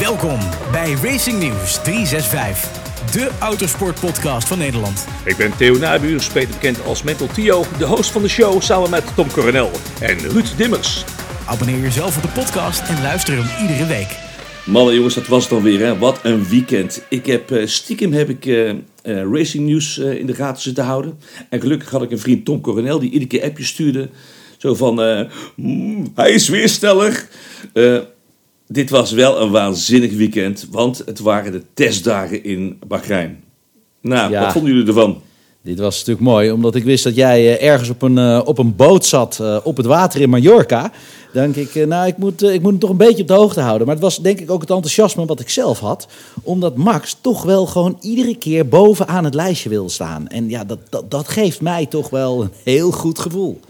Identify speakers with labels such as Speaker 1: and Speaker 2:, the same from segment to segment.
Speaker 1: Welkom bij Racing News 365, de autosportpodcast van Nederland.
Speaker 2: Ik ben Theo Nabuurs, beter bekend als Mental Tio, de host van de show samen met Tom Coronel en Ruud Dimmers.
Speaker 1: Abonneer jezelf op de podcast en luister hem iedere week.
Speaker 3: Mannen jongens, dat was het dan weer. Hè? Wat een weekend. Ik heb, eh, stiekem heb ik eh, eh, Racing News eh, in de gaten zitten houden. En gelukkig had ik een vriend Tom Coronel die iedere keer appjes stuurde. Zo van, eh, "Mm, hij is weer stellig. Dit was wel een waanzinnig weekend, want het waren de testdagen in Bahrein. Nou,
Speaker 4: Ja.
Speaker 3: wat vonden jullie ervan?
Speaker 4: Dit was natuurlijk mooi, omdat ik wist dat jij eh, ergens op een, eh, op een boot zat eh, op het water in Mallorca. Denk ik, nou, ik moet, ik moet hem toch een beetje op de hoogte houden. Maar het was denk ik ook het enthousiasme wat ik zelf had. Omdat Max toch wel gewoon iedere keer bovenaan het lijstje wil staan. En ja, dat, dat, dat geeft mij toch wel een heel goed gevoel.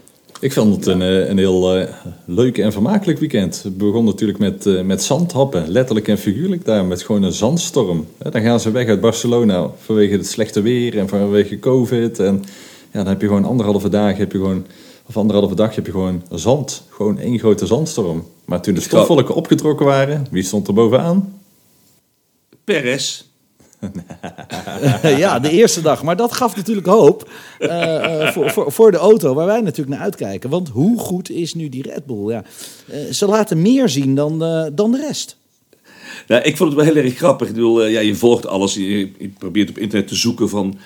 Speaker 5: Ik vond het een, eh, een heel eh, leuk en vermakelijk weekend. Het begon natuurlijk met, eh, met zandhappen, letterlijk en figuurlijk daar, met gewoon een zandstorm. Dan gaan ze weg uit Barcelona vanwege het slechte weer en vanwege COVID. En ja, dan heb je gewoon anderhalve dag, heb je gewoon, of anderhalve dag heb je gewoon zand. Gewoon één grote zandstorm. Maar toen de stofwolken opgetrokken waren, wie stond er bovenaan?
Speaker 3: Perez.
Speaker 4: ja, de eerste dag. Maar dat gaf natuurlijk hoop eh, eh, voor, voor, voor de auto waar wij natuurlijk naar uitkijken. Want hoe goed is nu die Red Bull? Ja. Eh, ze laten meer zien dan, dan de rest.
Speaker 3: Nou, ik vond het wel heel erg grappig. Ik bedoel, ja, je volgt alles. Je, probeert op internet te zoeken van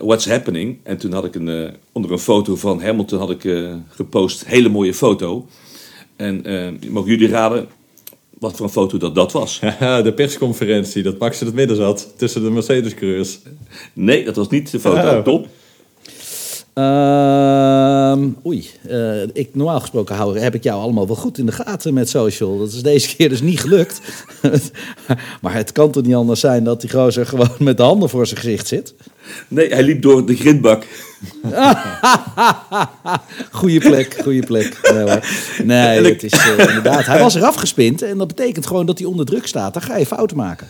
Speaker 3: what's happening. En toen had ik een, onder een foto van Hamilton had ik gepost. Hele mooie foto. En mogen jullie raden wat voor een foto dat dat was?
Speaker 5: De persconferentie, dat Max in het midden zat tussen de Mercedes-coureurs.
Speaker 3: Nee, dat was niet de foto.
Speaker 5: Oh.
Speaker 3: Tom?
Speaker 4: Ehm, oei, eh, ik, normaal gesproken hou, heb ik jou allemaal wel goed in de gaten met social. Dat is deze keer dus niet gelukt. maar het kan toch niet anders zijn dat die gozer gewoon met de handen voor zijn gezicht zit?
Speaker 3: Nee, hij liep door de grindbak.
Speaker 4: Goeie plek, goede plek. Nee, hoor. nee het is eh, inderdaad. Hij was eraf gespind en dat betekent gewoon dat hij onder druk staat. Dan ga je fouten maken.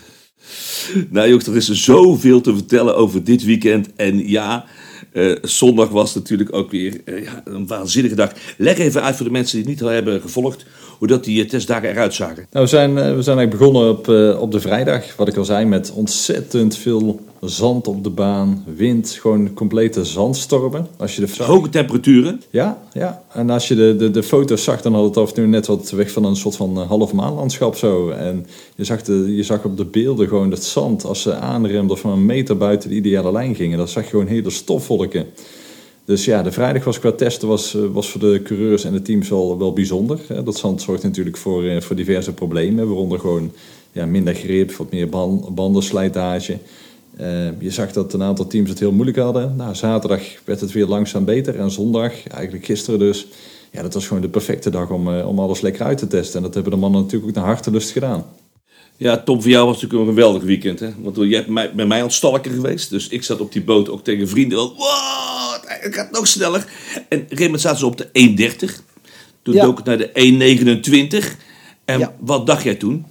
Speaker 3: Nou jongens, er is zoveel te vertellen over dit weekend. En ja, eh, zondag was natuurlijk ook weer eh, ja, een waanzinnige dag. Leg even uit voor de mensen die het niet al hebben gevolgd... hoe dat die testdagen eruit zagen.
Speaker 5: Nou, we zijn, we zijn eigenlijk begonnen op, eh, op de vrijdag, wat ik al zei, met ontzettend veel zand op de baan, wind, gewoon complete zandstormen. Als je de
Speaker 3: Hoge temperaturen.
Speaker 5: Ja, ja. En als je de, de, de foto's zag, dan had het af en toe net wat weg van een soort van eh, half maanlandschap zo. En je zag, de, je zag op de beelden gewoon het zand, als ze aanremden van een meter buiten de ideale lijn gingen, dan zag je gewoon hele stofwolken. Dus ja, de vrijdag was qua testen was, eh, was voor de coureurs en de teams wel, wel bijzonder. Dat zand zorgt natuurlijk voor, eh, voor diverse problemen, waaronder gewoon ja, minder grip, wat meer ban, bandenslijtage. Eh, je zag dat een aantal teams het heel moeilijk hadden. Nou, zaterdag werd het weer langzaam beter en zondag, eigenlijk gisteren dus, ja, dat was gewoon de perfecte dag om, eh, om alles lekker uit te testen. En dat hebben de mannen natuurlijk ook naar hartelust gedaan.
Speaker 3: Ja, Tom, voor jou was het natuurlijk een geweldig weekend. Hè? Want je hebt mij, bij mij aan het stalken geweest. Dus ik zat op die boot ook tegen vrienden. Wow, het gaat nog sneller. En op een gegeven moment zaten ze op de 1.30. Toen
Speaker 4: Ja.
Speaker 3: dook het naar de 1.29. En
Speaker 4: Ja.
Speaker 3: wat dacht jij toen?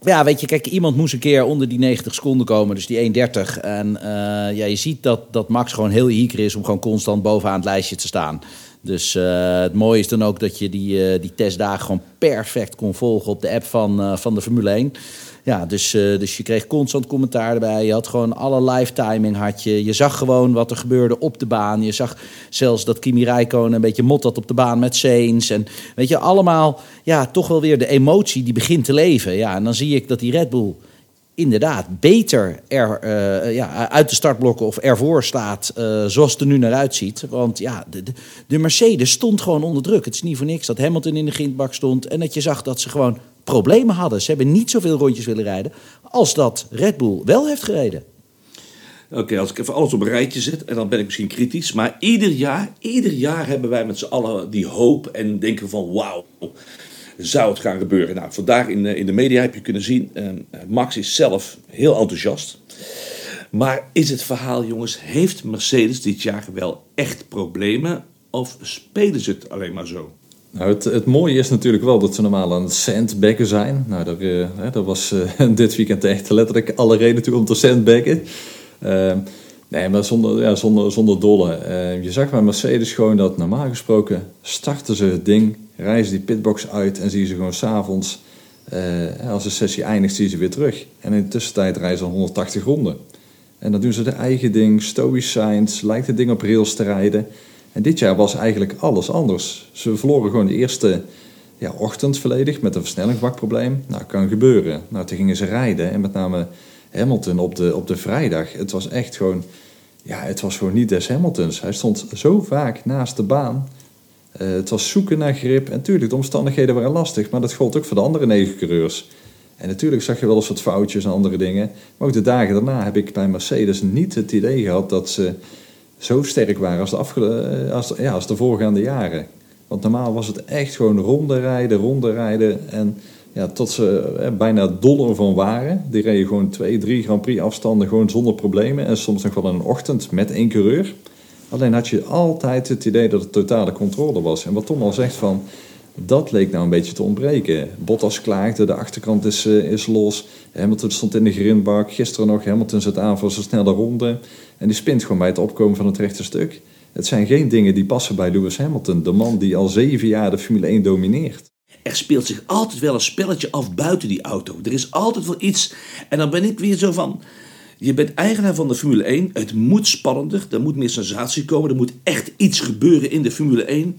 Speaker 4: Ja, weet je, kijk, iemand moest een keer onder die 90 seconden komen, dus die 1.30. En eh, ja, je ziet dat, dat Max gewoon heel eager is om gewoon constant bovenaan het lijstje te staan. Dus eh, het mooie is dan ook dat je die, eh, die testdagen gewoon perfect kon volgen op de app van, van de Formule 1. Ja, dus, eh, dus je kreeg constant commentaar erbij. Je had gewoon alle live timing had je. Je zag gewoon wat er gebeurde op de baan. Je zag zelfs dat Kimi Räikkönen een beetje mot had op de baan met Sainz. En weet je, allemaal ja, toch wel weer de emotie die begint te leven. Ja, en dan zie ik dat die Red Bull inderdaad beter er, eh, ja, uit de startblokken of ervoor staat eh, zoals het er nu naar uitziet. Want ja, de, de, de Mercedes stond gewoon onder druk. Het is niet voor niks dat Hamilton in de grindbak stond en dat je zag dat ze gewoon problemen hadden. Ze hebben niet zoveel rondjes willen rijden als dat Red Bull wel heeft gereden.
Speaker 3: Oké, als ik even alles op een rijtje zet, en dan ben ik misschien kritisch. Maar ieder jaar, ieder jaar hebben wij met z'n allen die hoop en denken van wauw, zou het gaan gebeuren. Nou, vandaag in, de- in de media heb je kunnen zien, eh, Max is zelf heel enthousiast. Maar is het verhaal, jongens, heeft Mercedes dit jaar wel echt problemen? Of spelen ze het alleen maar zo?
Speaker 5: Nou, het, het mooie is natuurlijk wel dat ze normaal aan het sandbaggen zijn. Nou, daar, eh, was eh, dit weekend echt letterlijk alle reden toe om te sandbaggen. Eh, nee, maar zonder, ja, zonder, zonder dolle. Eh, je zag bij Mercedes gewoon dat normaal gesproken starten ze het ding, reizen die pitbox uit en zie je ze gewoon s'avonds Eh, als de sessie eindigt, zie je ze weer terug. En in de tussentijd rijden ze 180 ronden. En dan doen ze de eigen ding, stoïcijns, lijkt het ding op rails te rijden. En dit jaar was eigenlijk alles anders. Ze verloren gewoon de eerste ja, ochtend volledig met een versnellingsbakprobleem. Nou, kan gebeuren. Nou, toen gingen ze rijden en met name Hamilton op de, op de vrijdag. Het was echt gewoon, ja, het was gewoon niet des Hamiltons. Hij stond zo vaak naast de baan. Uh, het was zoeken naar grip. En natuurlijk, de omstandigheden waren lastig, maar dat gold ook voor de andere negen coureurs. En natuurlijk zag je wel eens wat foutjes en andere dingen. Maar ook de dagen daarna heb ik bij Mercedes niet het idee gehad dat ze zo sterk waren als de, eh, als, ja, als de voorgaande jaren. Want normaal was het echt gewoon ronde rijden, ronde rijden. En ja, tot ze eh, bijna dollar van waren. Die reden gewoon twee, drie Grand Prix afstanden gewoon zonder problemen. En soms nog wel een ochtend met één coureur. Alleen had je altijd het idee dat het totale controle was. En wat Tom al zegt van, dat leek nou een beetje te ontbreken. Bottas klaagde, de achterkant is, uh, is los. Hamilton stond in de grindbak. Gisteren nog, Hamilton zit aan voor zijn snelle ronde. En die spint gewoon bij het opkomen van het rechte stuk. Het zijn geen dingen die passen bij Lewis Hamilton. De man die al zeven jaar de Formule 1 domineert.
Speaker 3: Er speelt zich altijd wel een spelletje af buiten die auto. Er is altijd wel iets. En dan ben ik weer zo van... Je bent eigenaar van de Formule 1. Het moet spannender. Er moet meer sensatie komen. Er moet echt iets gebeuren in de Formule 1.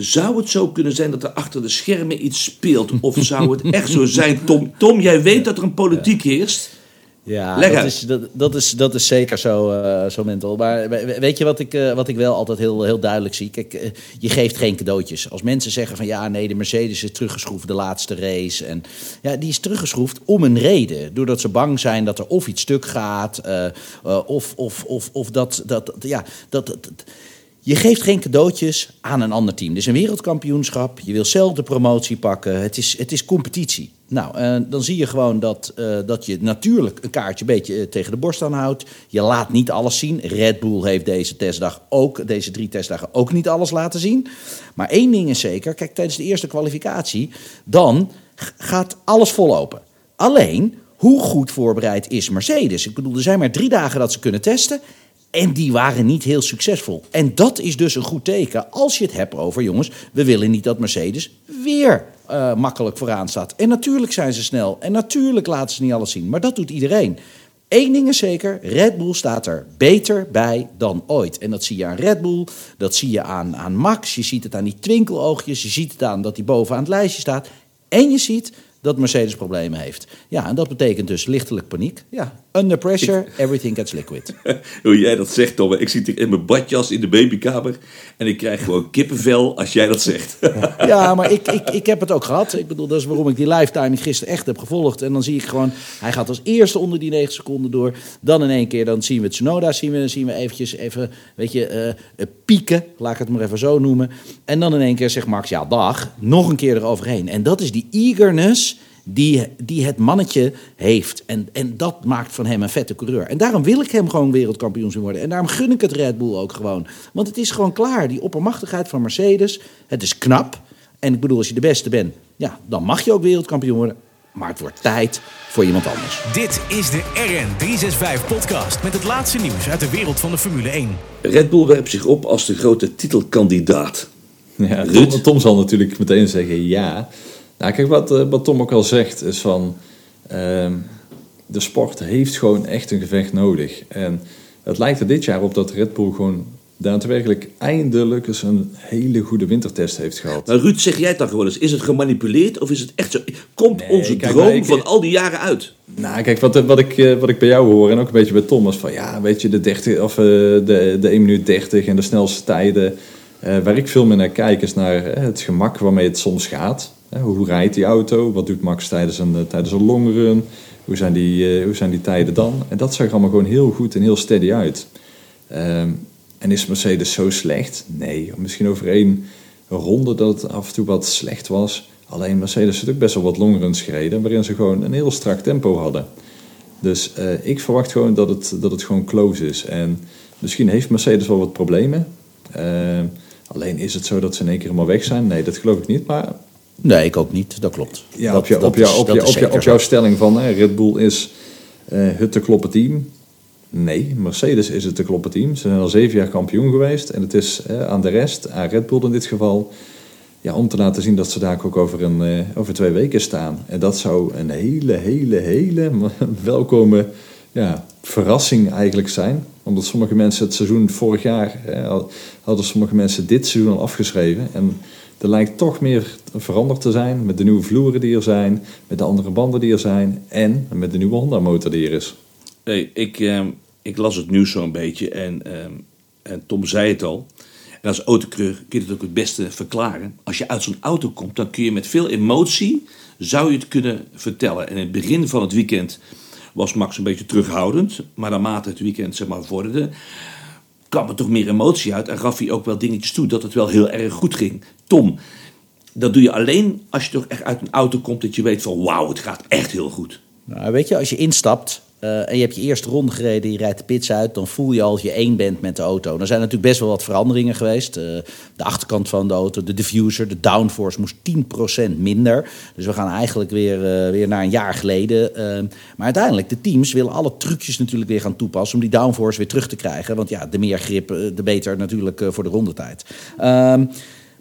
Speaker 3: Zou het zo kunnen zijn dat er achter de schermen iets speelt? Of zou het echt zo zijn, Tom? Tom, jij weet dat er een politiek heerst.
Speaker 4: Ja, dat is, dat, dat, is, dat is zeker zo, uh, zo mental. Maar weet je wat ik, uh, wat ik wel altijd heel, heel duidelijk zie? Kijk, uh, je geeft geen cadeautjes. Als mensen zeggen van ja, nee, de Mercedes is teruggeschroefd de laatste race. En ja, die is teruggeschroefd om een reden. Doordat ze bang zijn dat er of iets stuk gaat, of, of, of, of dat, dat, ja, dat, dat je geeft geen cadeautjes aan een ander team. Dit is een wereldkampioenschap. Je wil zelf de promotie pakken. Het is, het is competitie. Nou, uh, dan zie je gewoon dat, uh, dat je natuurlijk een kaartje een beetje uh, tegen de borst aanhoudt. Je laat niet alles zien. Red Bull heeft deze testdag ook, deze drie testdagen ook niet alles laten zien. Maar één ding is zeker. Kijk, tijdens de eerste kwalificatie, dan gaat alles vollopen. Alleen, hoe goed voorbereid is Mercedes? Ik bedoel, er zijn maar drie dagen dat ze kunnen testen. En die waren niet heel succesvol. En dat is dus een goed teken als je het hebt over, jongens, we willen niet dat Mercedes weer uh, makkelijk vooraan staat. En natuurlijk zijn ze snel. En natuurlijk laten ze niet alles zien. Maar dat doet iedereen. Eén ding is zeker, Red Bull staat er beter bij dan ooit. En dat zie je aan Red Bull, dat zie je aan, aan Max, je ziet het aan die twinkeloogjes, je ziet het aan dat hij bovenaan het lijstje staat. En je ziet dat Mercedes problemen heeft. Ja, en dat betekent dus lichtelijk paniek. Ja, under pressure, everything gets liquid.
Speaker 3: Hoe jij dat zegt, Tom. Ik zit in mijn badjas in de babykamer en ik krijg gewoon kippenvel als jij dat zegt.
Speaker 4: Ja, maar ik, ik, ik heb het ook gehad. Ik bedoel, dat is waarom ik die live gisteren echt heb gevolgd. En dan zie ik gewoon, hij gaat als eerste onder die 9 seconden door. Dan in één keer, dan zien we Tsunoda, zien we, zien we eventjes even, weet je, uh, pieken. Laat ik het maar even zo noemen. En dan in één keer zegt Max, ja dag, nog een keer eroverheen. En dat is die eagerness die, die het mannetje heeft. En, en dat maakt van hem een vette coureur. En daarom wil ik hem gewoon wereldkampioen zien worden. En daarom gun ik het Red Bull ook gewoon. Want het is gewoon klaar. Die oppermachtigheid van Mercedes. Het is knap. En ik bedoel, als je de beste bent, ja, dan mag je ook wereldkampioen worden. Maar het wordt tijd voor iemand anders.
Speaker 1: Dit is de RN365-podcast met het laatste nieuws uit de wereld van de Formule 1.
Speaker 3: Red Bull werpt zich op als de grote titelkandidaat.
Speaker 5: Ja, Tom, Tom zal natuurlijk meteen zeggen ja. Nou, kijk, wat, eh, wat Tom ook al zegt, is van... Uh, de sport heeft gewoon echt een gevecht nodig. En het lijkt er dit jaar op dat Red Bull gewoon daadwerkelijk eindelijk eens een hele goede wintertest heeft gehad.
Speaker 3: Maar Ruud, zeg jij het dan gewoon eens. Is het gemanipuleerd of is het echt zo? Komt onze droom van al die jaren uit?
Speaker 5: Nou, kijk, wat, wat, ik, eh, wat ik bij jou hoor en ook een beetje bij Thomas van ja, weet je, de, 30, of, uh, de, de 1 minuut 30 en de snelste tijden. Uh, waar ik veel meer naar kijk is naar het gemak waarmee het soms gaat. Hoe rijdt die auto? Wat doet Max tijdens een, tijdens een long run? Hoe zijn, die, hoe zijn die tijden dan? En dat zag allemaal gewoon heel goed en heel steady uit. Ehm, en is Mercedes zo slecht? Nee, misschien over één ronde dat het af en toe wat slecht was. Alleen Mercedes heeft ook best wel wat longruns gereden, waarin ze gewoon een heel strak tempo hadden. Dus ik verwacht gewoon dat het, dat het gewoon close is. En misschien heeft Mercedes wel wat problemen. Uh, alleen is het zo dat ze in één keer helemaal weg zijn? Nee, dat geloof ik niet. Maar
Speaker 4: Nee, ik ook niet. Dat klopt.
Speaker 5: Ja,
Speaker 4: dat,
Speaker 5: op, jou, op, jou, op, jou, op, jou, op jouw stelling van hè, Red Bull is uh, het te kloppen team. Nee, Mercedes is het te kloppen team. Ze zijn al zeven jaar kampioen geweest. En het is uh, aan de rest, aan Red Bull in dit geval, ja, om te laten zien dat ze daar ook over, een, eh, over twee weken staan. En dat zou een hele, hele, hele welkome ja, verrassing eigenlijk zijn. Omdat sommige mensen het seizoen vorig jaar hadden sommige mensen dit seizoen al afgeschreven. En er lijkt toch meer veranderd te zijn met de nieuwe vloeren die er zijn, met de andere banden die er zijn en met de nieuwe Honda motor die er is.
Speaker 3: Hey, ik, uh, ik las het nieuws zo'n beetje en, uh, en Tom zei het al. En als autocreur kun je het ook het beste verklaren. Als je uit zo'n auto komt, dan kun je met veel emotie, zou je het kunnen vertellen. En in het begin van het weekend was Max een beetje terughoudend. Maar naarmate het weekend zeg maar, vorderde, kwam er toch meer emotie uit. En gaf hij ook wel dingetjes toe dat het wel heel erg goed ging. Tom, dat doe je alleen als je toch echt uit een auto komt dat je weet van wauw, het gaat echt heel goed.
Speaker 4: Nou, weet je, als je instapt uh, en je hebt je eerste ronde gereden, je rijdt de pits uit, dan voel je al je één bent met de auto. Er zijn natuurlijk best wel wat veranderingen geweest. Uh, de achterkant van de auto, de diffuser, de downforce moest 10% minder. Dus we gaan eigenlijk weer, uh, weer naar een jaar geleden. maar uiteindelijk, de teams willen alle trucjes natuurlijk weer gaan toepassen om die downforce weer terug te krijgen. Want ja, de meer grip, de beter natuurlijk voor de rondetijd. Ehm,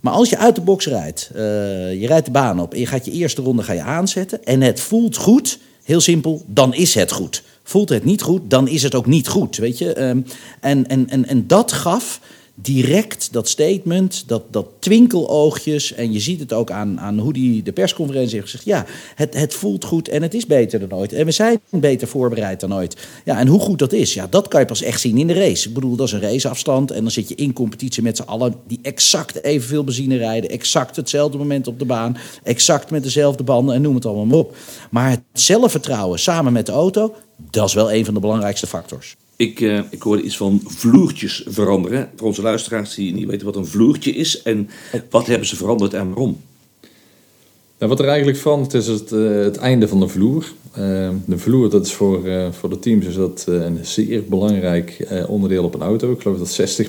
Speaker 4: maar als je uit de box rijdt, je rijdt de baan op en je gaat je eerste ronde ga je aanzetten en het voelt goed Heel simpel, dan is het goed. Voelt het niet goed, dan is het ook niet goed. Weet je? Ehm, en, en, en, en dat gaf direct dat statement, dat, dat twinkeloogjes. En je ziet het ook aan, aan hoe die de persconferentie heeft gezegd. Ja, het, het voelt goed en het is beter dan ooit. En we zijn beter voorbereid dan ooit. Ja, en hoe goed dat is, ja, dat kan je pas echt zien in de race. Ik bedoel, dat is een raceafstand. En dan zit je in competitie met z'n allen die exact evenveel benzine rijden. Exact hetzelfde moment op de baan. Exact met dezelfde banden en noem het allemaal maar op. Maar het zelfvertrouwen samen met de auto, dat is wel een van de belangrijkste factors.
Speaker 3: Ik, uh, ik hoorde iets van vloertjes veranderen. Voor onze luisteraars die niet weten wat een vloertje is. En wat hebben ze veranderd en waarom?
Speaker 5: Nou, wat er eigenlijk verandert is het, uh, het einde van de vloer. Uh, de vloer, dat is voor, voor de teams is dat, een zeer belangrijk onderdeel op een auto. Ik geloof dat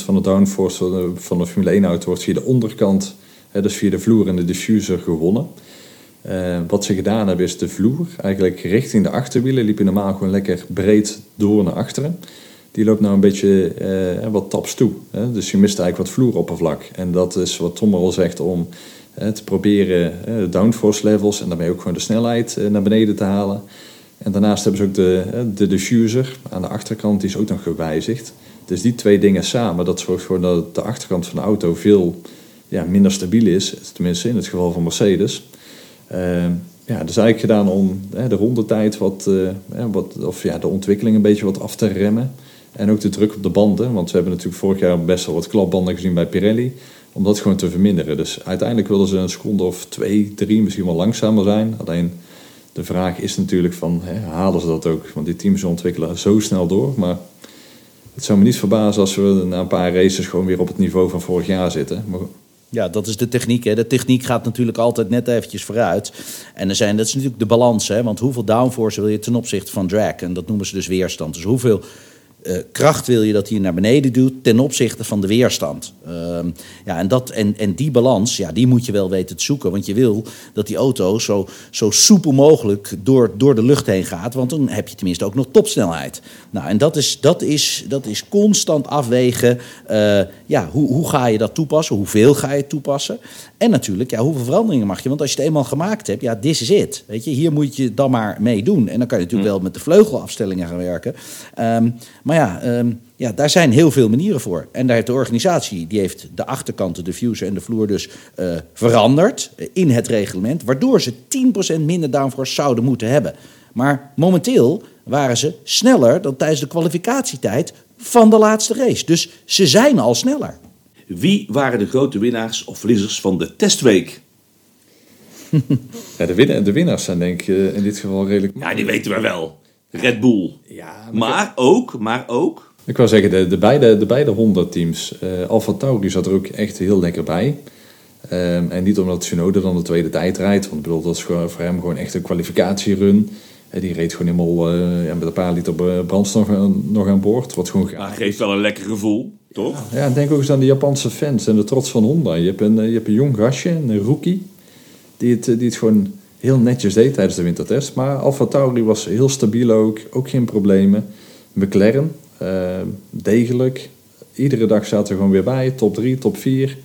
Speaker 5: 60% van de downforce van de, van de Formule 1 auto wordt via de onderkant, dus via de vloer en de diffuser gewonnen. Uh, wat ze gedaan hebben is de vloer, eigenlijk richting de achterwielen, liep je normaal gewoon lekker breed door naar achteren. Die loopt nou een beetje uh, wat taps toe. Hè? Dus je mist eigenlijk wat vloeroppervlak. En dat is wat Tom al zegt om te proberen de downforce levels en daarmee ook gewoon de snelheid naar beneden te halen. En daarnaast hebben ze ook de, de diffuser aan de achterkant, die is ook nog gewijzigd. Dus die twee dingen samen, dat zorgt gewoon dat de achterkant van de auto veel ja, minder stabiel is. Tenminste in het geval van Mercedes. Uh, ja, dat is eigenlijk gedaan om hè, de rondetijd wat, uh, wat, of ja, de ontwikkeling een beetje wat af te remmen. En ook de druk op de banden, want we hebben natuurlijk vorig jaar best wel wat klapbanden gezien bij Pirelli. Om dat gewoon te verminderen. Dus uiteindelijk wilden ze een seconde of twee, drie misschien wel langzamer zijn. Alleen de vraag is natuurlijk van, hè, halen ze dat ook? Want die teams ontwikkelen zo snel door. Maar het zou me niet verbazen als we na een paar races gewoon weer op het niveau van vorig jaar zitten. Maar
Speaker 4: ja, dat is de techniek. Hè. De techniek gaat natuurlijk altijd net eventjes vooruit. En er zijn, dat is natuurlijk de balans. Hè. Want hoeveel downforce wil je ten opzichte van drag? En dat noemen ze dus weerstand. Dus hoeveel uh, kracht wil je dat hij naar beneden doet ten opzichte van de weerstand. Uh, ja, en, dat, en, en die balans, ja, die moet je wel weten te zoeken. Want je wil dat die auto zo, zo soepel mogelijk door, door de lucht heen gaat. Want dan heb je tenminste ook nog topsnelheid. Nou, en dat is, dat is, dat is constant afwegen. Uh, ja, hoe, hoe ga je dat toepassen? Hoeveel ga je toepassen? En natuurlijk, ja, hoeveel veranderingen mag je? Want als je het eenmaal gemaakt hebt, ja, this is it. Weet je, hier moet je dan maar mee doen. En dan kan je natuurlijk mm. wel met de vleugelafstellingen gaan werken. Um, maar ja, um, ja, daar zijn heel veel manieren voor. En daar heeft de organisatie, die heeft de achterkant, de diffuser en de vloer dus uh, veranderd in het reglement. Waardoor ze 10% minder downforce zouden moeten hebben. Maar momenteel waren ze sneller dan tijdens de kwalificatietijd van de laatste race. Dus ze zijn al sneller.
Speaker 3: Wie waren de grote winnaars of verliezers van de testweek?
Speaker 5: ja, de, winnaars, de winnaars zijn denk ik eh, in dit geval redelijk...
Speaker 3: Ja, die weten we wel. Red Bull. Ja, maar, ook, maar ook...
Speaker 5: Ik wou zeggen, de, de beide, de beide Honda-teams. Uh, Alfa Tauri zat er ook echt heel lekker bij. Um, en niet omdat Tsunoda dan de tweede tijd rijdt. Want ik bedoel, dat is voor hem gewoon echt een kwalificatierun. Uh, die reed gewoon helemaal uh, ja, met een paar liter brandstof nog aan boord. Wat gewoon
Speaker 3: maar geeft wel een lekker gevoel, toch?
Speaker 5: Ja, denk ook eens aan de Japanse fans en de trots van Honda. Je hebt een, je hebt een jong gastje, een rookie, die het, die het gewoon heel netjes deed tijdens de wintertest. Maar Alfa Tauri was heel stabiel ook, ook geen problemen. McLaren, uh, degelijk. Iedere dag zaten we gewoon weer bij, top 3, top 4.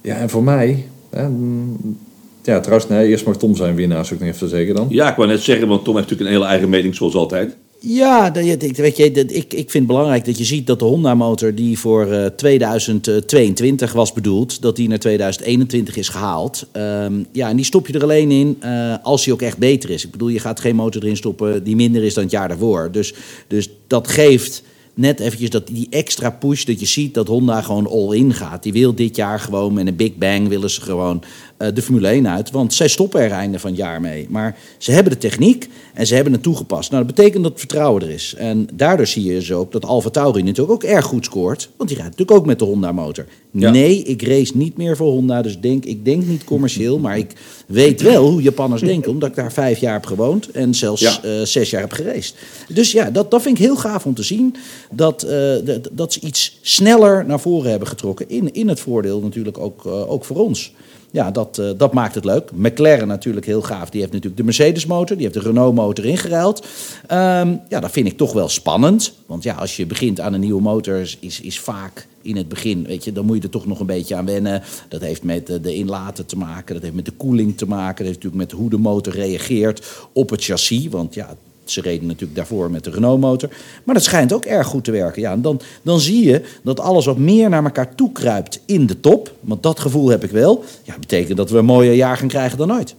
Speaker 5: Ja, en voor mij... Mm, ja, trouwens, nee, eerst mag Tom zijn winnaar, zou ik nog even zeggen dan.
Speaker 3: Ja, ik wou net zeggen, want Tom heeft natuurlijk een hele eigen mening zoals altijd.
Speaker 4: Ja, dat, weet dat, ik, ik vind het belangrijk dat je ziet dat de Honda-motor die voor eh, 2022 was bedoeld, dat die naar 2021 is gehaald. Ehm, ja, en die stop je er alleen in eh, als die ook echt beter is. Ik bedoel, je gaat geen motor erin stoppen die minder is dan het jaar daarvoor. Dus, dus dat geeft net eventjes dat, die extra push dat je ziet dat Honda gewoon all-in gaat. Die wil dit jaar gewoon met een big bang willen ze gewoon eh, de Formule 1 uit. Want zij stoppen er einde van het jaar mee. Maar ze hebben de techniek en ze hebben het toegepast. Nou, dat betekent dat het vertrouwen er is. En daardoor zie je dus ook dat Alfa Tauri natuurlijk ook erg goed scoort. Want die rijdt natuurlijk ook met de Honda motor.
Speaker 3: Ja.
Speaker 4: Nee, ik race niet meer voor Honda. Dus denk, ik denk niet commercieel. Maar ik weet wel hoe Japanners denken. Omdat ik daar vijf jaar heb gewoond. En zelfs
Speaker 3: Ja.
Speaker 4: eh, zes jaar heb geraced. Dus ja, dat, dat vind ik heel gaaf om te zien. Dat, eh, dat, dat ze iets sneller naar voren hebben getrokken. In, in het voordeel natuurlijk ook, eh, ook voor ons. Ja, dat, eh, dat maakt het leuk. McLaren natuurlijk heel gaaf. Die heeft natuurlijk de Mercedes-motor. Die heeft de Renault-motor ingeruild. Ehm, ja, dat vind ik toch wel spannend. Want ja, als je begint aan een nieuwe motor... is, is, vaak in het begin, weet je... dan moet je er toch nog een beetje aan wennen. Dat heeft met de inlaten te maken. Dat heeft met de koeling te maken. Dat heeft natuurlijk met hoe de motor reageert op het chassis. Want ja, ze reden natuurlijk daarvoor met de Renault-motor. Maar dat schijnt ook erg goed te werken. Ja, en dan, dan zie je dat alles wat meer naar elkaar toe kruipt in de top. Want dat gevoel heb ik wel. Ja, betekent dat we een mooier jaar gaan krijgen dan ooit.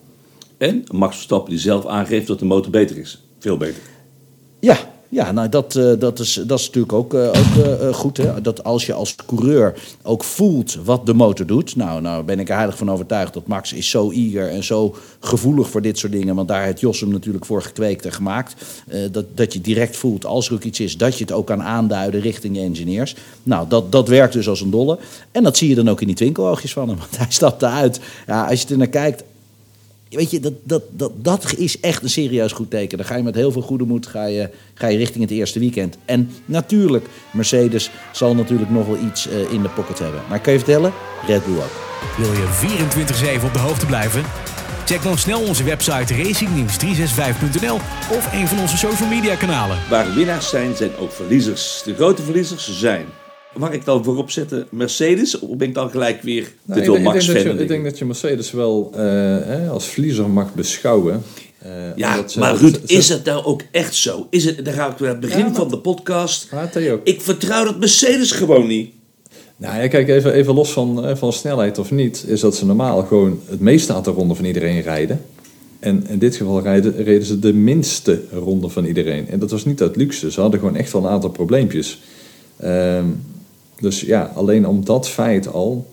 Speaker 3: En Max Verstappen die zelf aangeeft dat de motor beter is. Veel beter.
Speaker 4: Ja, ja nou dat, eh, dat, is, dat is natuurlijk ook, eh, ook eh, goed. Hè? Dat als je als coureur ook voelt wat de motor doet. Nou, nou ben ik er heilig van overtuigd dat Max is zo eager en zo gevoelig voor dit soort dingen. Want daar heeft Jos hem natuurlijk voor gekweekt en gemaakt. Dat, dat je direct voelt als er ook iets is, dat je het ook kan aanduiden richting je engineers. Nou, dat, dat werkt dus als een dolle. En dat zie je dan ook in die twinkeloogjes van hem. Want hij stapte uit. Ja, als je er naar kijkt, Weet je, dat, dat, dat, dat is echt een serieus goed teken. Dan ga je met heel veel goede moed ga je, ga je richting het eerste weekend. En natuurlijk, Mercedes zal natuurlijk nog wel iets eh, in de pocket hebben. Maar ik kan je vertellen, Red Bull ook.
Speaker 1: Wil je 24-7 op de hoogte blijven? Check dan snel onze website racingnieuws365.nl of een van onze social media kanalen.
Speaker 3: Waar winnaars zijn, zijn ook verliezers. De grote verliezers zijn. Mag ik dan voorop zetten Mercedes? Of ben ik dan gelijk weer
Speaker 5: Nou, ik,
Speaker 3: veel
Speaker 5: denk, ik,
Speaker 3: Max fan?
Speaker 5: ik denk dat je Mercedes wel eh, als verliezer mag beschouwen. Eh,
Speaker 3: Ja,
Speaker 5: ze-
Speaker 3: maar Ruud,
Speaker 5: ze-
Speaker 3: is het nou ook echt zo? Is het, daar ga ik weer aan het begin
Speaker 5: Ja, maar-
Speaker 3: van de podcast. Ik vertrouw dat Mercedes gewoon niet.
Speaker 5: Nou ja, kijk, even, even los van, eh, van snelheid of niet, is dat ze normaal gewoon het meeste aantal ronden van iedereen rijden. En in dit geval rijden, reden ze de minste ronde van iedereen. En dat was niet uit luxe, ze hadden gewoon echt wel een aantal probleempjes. Ehm, dus ja, alleen om dat feit al.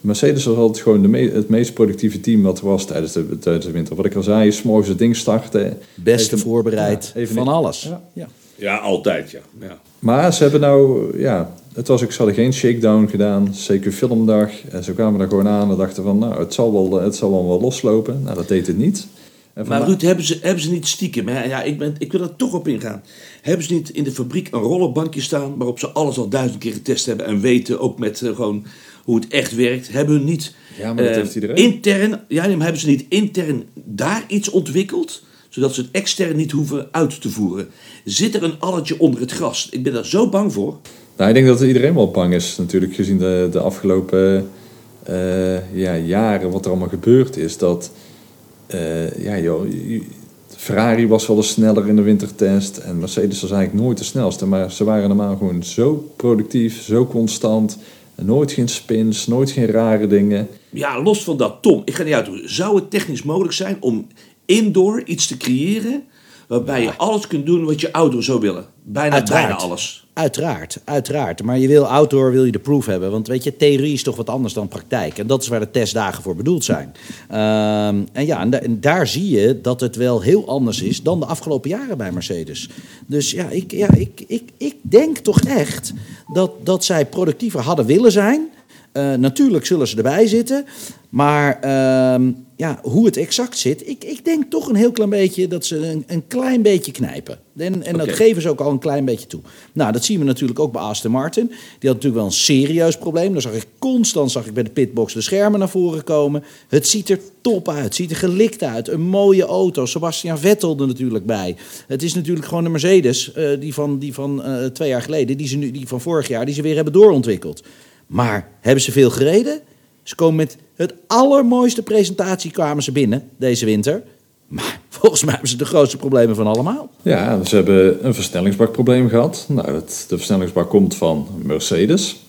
Speaker 5: Mercedes was altijd gewoon de me- het meest productieve team wat er was tijdens de, tijdens de winter. Wat ik al zei, s morgens het ding starten.
Speaker 4: Beste
Speaker 5: Even-
Speaker 4: voorbereid
Speaker 5: ja, even
Speaker 4: van alles.
Speaker 5: Ja.
Speaker 4: Ja.
Speaker 3: Ja, altijd, ja. ja.
Speaker 5: Maar ze hebben nou, ja, het was ook, ze hadden geen shakedown gedaan, zeker filmdag. En ze kwamen er gewoon aan en dachten van, nou, het zal wel, het zal wel, wel loslopen. Nou, dat deed het niet.
Speaker 3: Maar
Speaker 5: vandaag-
Speaker 3: Ruud, hebben ze, hebben ze niet stiekem, hè? ja, ik, ben, ik wil er toch op ingaan. Hebben ze niet in de fabriek een rollerbankje staan waarop ze alles al duizend keer getest hebben en weten ook met eh, gewoon hoe het echt werkt? Hebben hun niet
Speaker 5: Ja, maar dat
Speaker 3: eh,
Speaker 5: heeft iedereen.
Speaker 3: intern, ja, maar hebben ze niet intern daar iets ontwikkeld? Zodat ze het extern niet hoeven uit te voeren. Zit er een alletje onder het gras? Ik ben daar zo bang voor.
Speaker 5: Nou, ik denk dat iedereen wel bang is, natuurlijk, gezien de, de afgelopen eh, ja, jaren wat er allemaal gebeurd is. Dat, eh, ja joh, Ferrari was wel eens sneller in de wintertest en Mercedes was eigenlijk nooit de snelste. Maar ze waren normaal gewoon zo productief, zo constant. Nooit geen spins, nooit geen rare dingen.
Speaker 3: Ja, los van dat, Tom, ik ga niet uit. Zou het technisch mogelijk zijn om indoor iets te creëren waarbij je alles kunt doen wat je auto zou willen? Bijna,
Speaker 4: Uiteraard.
Speaker 3: bijna alles.
Speaker 4: Uiteraard, uiteraard. Maar je wil outdoor wil je de proof hebben. Want weet je, theorie is toch wat anders dan praktijk. En dat is waar de testdagen voor bedoeld zijn. Ehm, en ja, en, da- en daar zie je dat het wel heel anders is dan de afgelopen jaren bij Mercedes. Dus ja, ik, ja, ik, ik, ik denk toch echt dat, dat zij productiever hadden willen zijn. Eh, natuurlijk zullen ze erbij zitten. Maar ehm, ja, hoe het exact zit, ik, ik denk toch een heel klein beetje dat ze een, een klein beetje knijpen. En, en dat geven ze ook al een klein beetje toe. Nou, dat zien we natuurlijk ook bij Aston Martin. Die had natuurlijk wel een serieus probleem. Daar zag ik constant zag ik bij de pitbox de schermen naar voren komen. Het ziet er top uit. Het ziet er gelikt uit. Een mooie auto. Sebastian Vettel er natuurlijk bij. Het is natuurlijk gewoon de Mercedes eh, die van, die van eh, twee jaar geleden, die, ze nu, die van vorig jaar, die ze weer hebben doorontwikkeld. Maar hebben ze veel gereden? Ze komen met het allermooiste presentatie kwamen ze binnen deze winter. Maar volgens mij hebben ze de grootste problemen van allemaal.
Speaker 5: Ja, ze hebben een versnellingsbakprobleem gehad. Nou, het, de versnellingsbak komt van Mercedes.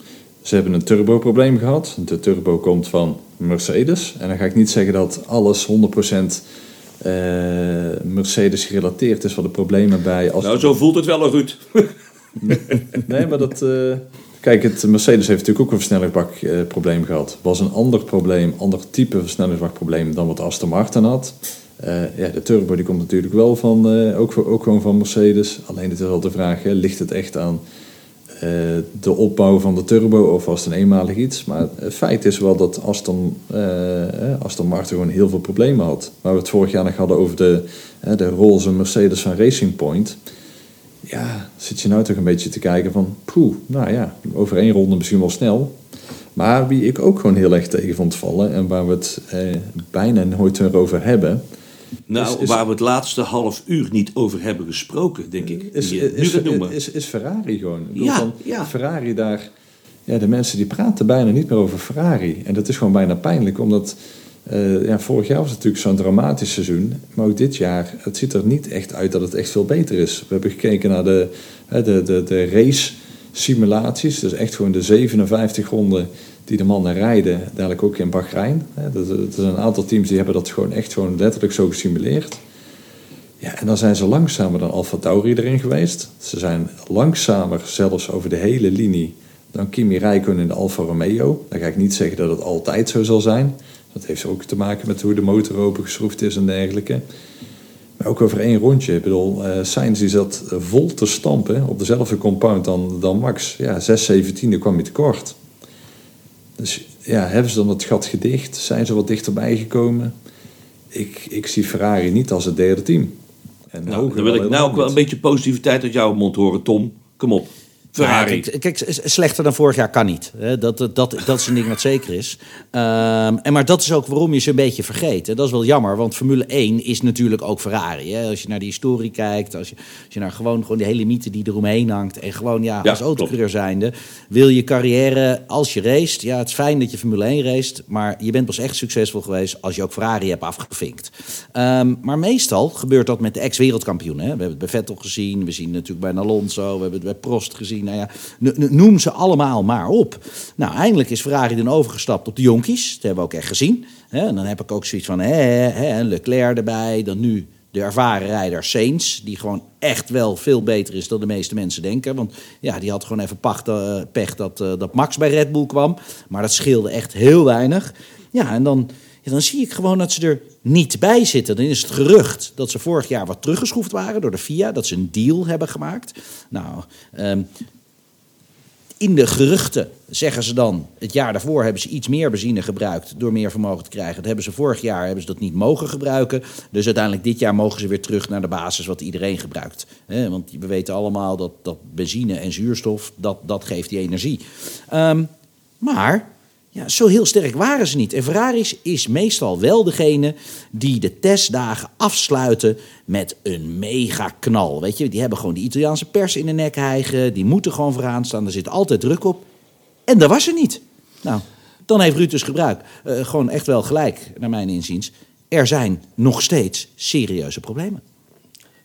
Speaker 5: Ze hebben een turboprobleem gehad. De turbo komt van Mercedes. En dan ga ik niet zeggen dat alles 100% eh, Mercedes gerelateerd is wat de problemen bij. Als
Speaker 3: Nou, zo voelt het wel, Ruud.
Speaker 5: Nee, maar dat. eh, kijk, het Mercedes heeft natuurlijk ook een versnellingsbakprobleem gehad. Was een ander probleem, ander type versnellingsbakprobleem dan wat Aston Martin had. Eh, ja, de turbo die komt natuurlijk wel van, eh, ook, ook gewoon van Mercedes. Alleen het is wel de vraag, ligt het echt aan eh, de opbouw van de turbo of was het een eenmalig iets? Maar het feit is wel dat Aston, eh, eh, Aston Martin gewoon heel veel problemen had. Waar we het vorig jaar nog hadden over de, eh, de roze Mercedes van Racing Point ja, zit je nou toch een beetje te kijken van, poeh, nou ja, over één ronde misschien wel snel. Maar wie ik ook gewoon heel erg tegen vond vallen en waar we het eh, bijna nooit meer over hebben,
Speaker 3: Nou,
Speaker 5: Is- is-
Speaker 3: waar we het laatste half uur niet over hebben gesproken, denk ik.
Speaker 5: is,
Speaker 3: nu
Speaker 5: is,
Speaker 3: gaat noemen.
Speaker 5: is, is Ferrari gewoon. Ik
Speaker 3: Ja,
Speaker 5: van,
Speaker 3: ja.
Speaker 5: Ferrari daar, ja, de mensen die praten bijna niet meer over Ferrari. En dat is gewoon bijna pijnlijk, omdat eh, ja, vorig jaar was het natuurlijk zo'n dramatisch seizoen. Maar ook dit jaar, het ziet er niet echt uit dat het echt veel beter is. We hebben gekeken naar de, de, de, de race simulaties. Dus echt gewoon de 57 ronden die de mannen rijden, dadelijk ook in Bahrein. Er zijn een aantal teams die hebben dat gewoon echt gewoon letterlijk zo gesimuleerd. Ja, en dan zijn ze langzamer dan Alfa Tauri erin geweest. Ze zijn langzamer zelfs over de hele linie dan Kimi Räikkönen in de Alfa Romeo. Dan ga ik niet zeggen dat het altijd zo zal zijn. Dat heeft ook te maken met hoe de motor opengeschroefd is en dergelijke. Maar ook over één rondje. Ik bedoel, eh Sainz die zat vol te stampen op dezelfde compound dan, dan Max. Ja, 6 17 kwam hij tekort. Dus ja, hebben ze dan het gat gedicht? Zijn ze wat dichterbij gekomen? Ik, ik zie Ferrari niet als het derde team. En
Speaker 3: Nou, dan wil ik nou ook wel een beetje positiviteit uit jouw mond horen, Tom. Kom op. Ferrari.
Speaker 4: Ja, kijk, slechter dan vorig jaar kan niet. Dat, dat, dat, dat is een ding wat zeker is. Ehm, en maar dat is ook waarom je ze een beetje vergeet. Dat is wel jammer, want Formule 1 is natuurlijk ook Ferrari. Hè. Als je naar die historie kijkt, als je, als je naar gewoon, gewoon die hele mythe die eromheen hangt. En gewoon ja,
Speaker 3: Ja,
Speaker 4: als autocoureur zijnde, wil je carrière als je raced. Ja, het is fijn dat je Formule 1 raced, maar je bent pas echt succesvol geweest als je ook Ferrari hebt afgevinkt. Ehm, maar meestal gebeurt dat met de ex-wereldkampioenen. hè. We hebben het bij Vettel gezien, we zien het natuurlijk bij Alonso, we hebben het bij Prost gezien. Nou ja, noem ze allemaal maar op. Nou, eindelijk is Ferrari dan overgestapt op de jonkies. Dat hebben we ook echt gezien. En dan heb ik ook zoiets van hè, hè, Leclerc erbij, dan nu de ervaren rijder Sainz, die gewoon echt wel veel beter is dan de meeste mensen denken. Want ja, die had gewoon even pacht, eh, pech dat, eh, dat Max bij Red Bull kwam. Maar dat scheelde echt heel weinig. Ja, en dan, dan zie ik gewoon dat ze er niet bij zitten. Dan is het gerucht dat ze vorig jaar wat teruggeschroefd waren door de FIA. Dat ze een deal hebben gemaakt. Nou, ehm, in de geruchten zeggen ze dan, het jaar daarvoor hebben ze iets meer benzine gebruikt door meer vermogen te krijgen. Dat hebben ze vorig jaar hebben ze dat niet mogen gebruiken. Dus uiteindelijk dit jaar mogen ze weer terug naar de basis wat iedereen gebruikt. Hè, want we weten allemaal dat, dat benzine en zuurstof, dat, dat geeft die energie. Ehm, maar ja, zo heel sterk waren ze niet. En Ferraris is meestal wel degene die de testdagen afsluiten met een mega knal. Weet je, die hebben gewoon die Italiaanse pers in de nek hijgen. Die moeten gewoon vooraan staan. Er zit altijd druk op. En dat was er niet. Nou, dan heeft Ruud dus gebruik. eh, gewoon echt wel gelijk, naar mijn inziens. Er zijn nog steeds serieuze problemen.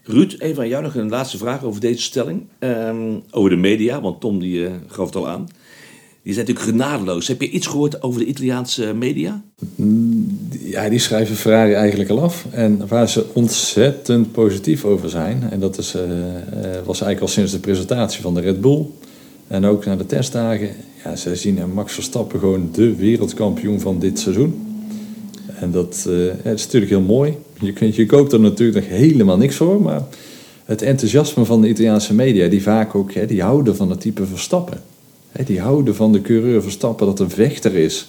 Speaker 3: Ruud, even van jou nog een laatste vraag over deze stelling. Ehm, over de media, want Tom die, eh, gaf het al aan. Die zijn natuurlijk genadeloos. Heb je iets gehoord over de Italiaanse media?
Speaker 5: Ja, die schrijven Ferrari eigenlijk al af. En waar ze ontzettend positief over zijn, en dat is, eh, eh, was eigenlijk al sinds de presentatie van de Red Bull. En ook na de testdagen. Ja, ze zien Max Verstappen gewoon de wereldkampioen van dit seizoen. En dat eh, is natuurlijk heel mooi. Je, je koopt er natuurlijk nog helemaal niks voor. Maar het enthousiasme van de Italiaanse media, die vaak ook, hè, die houden van het type Verstappen. Hè, die houden van de coureur Verstappen dat een vechter is.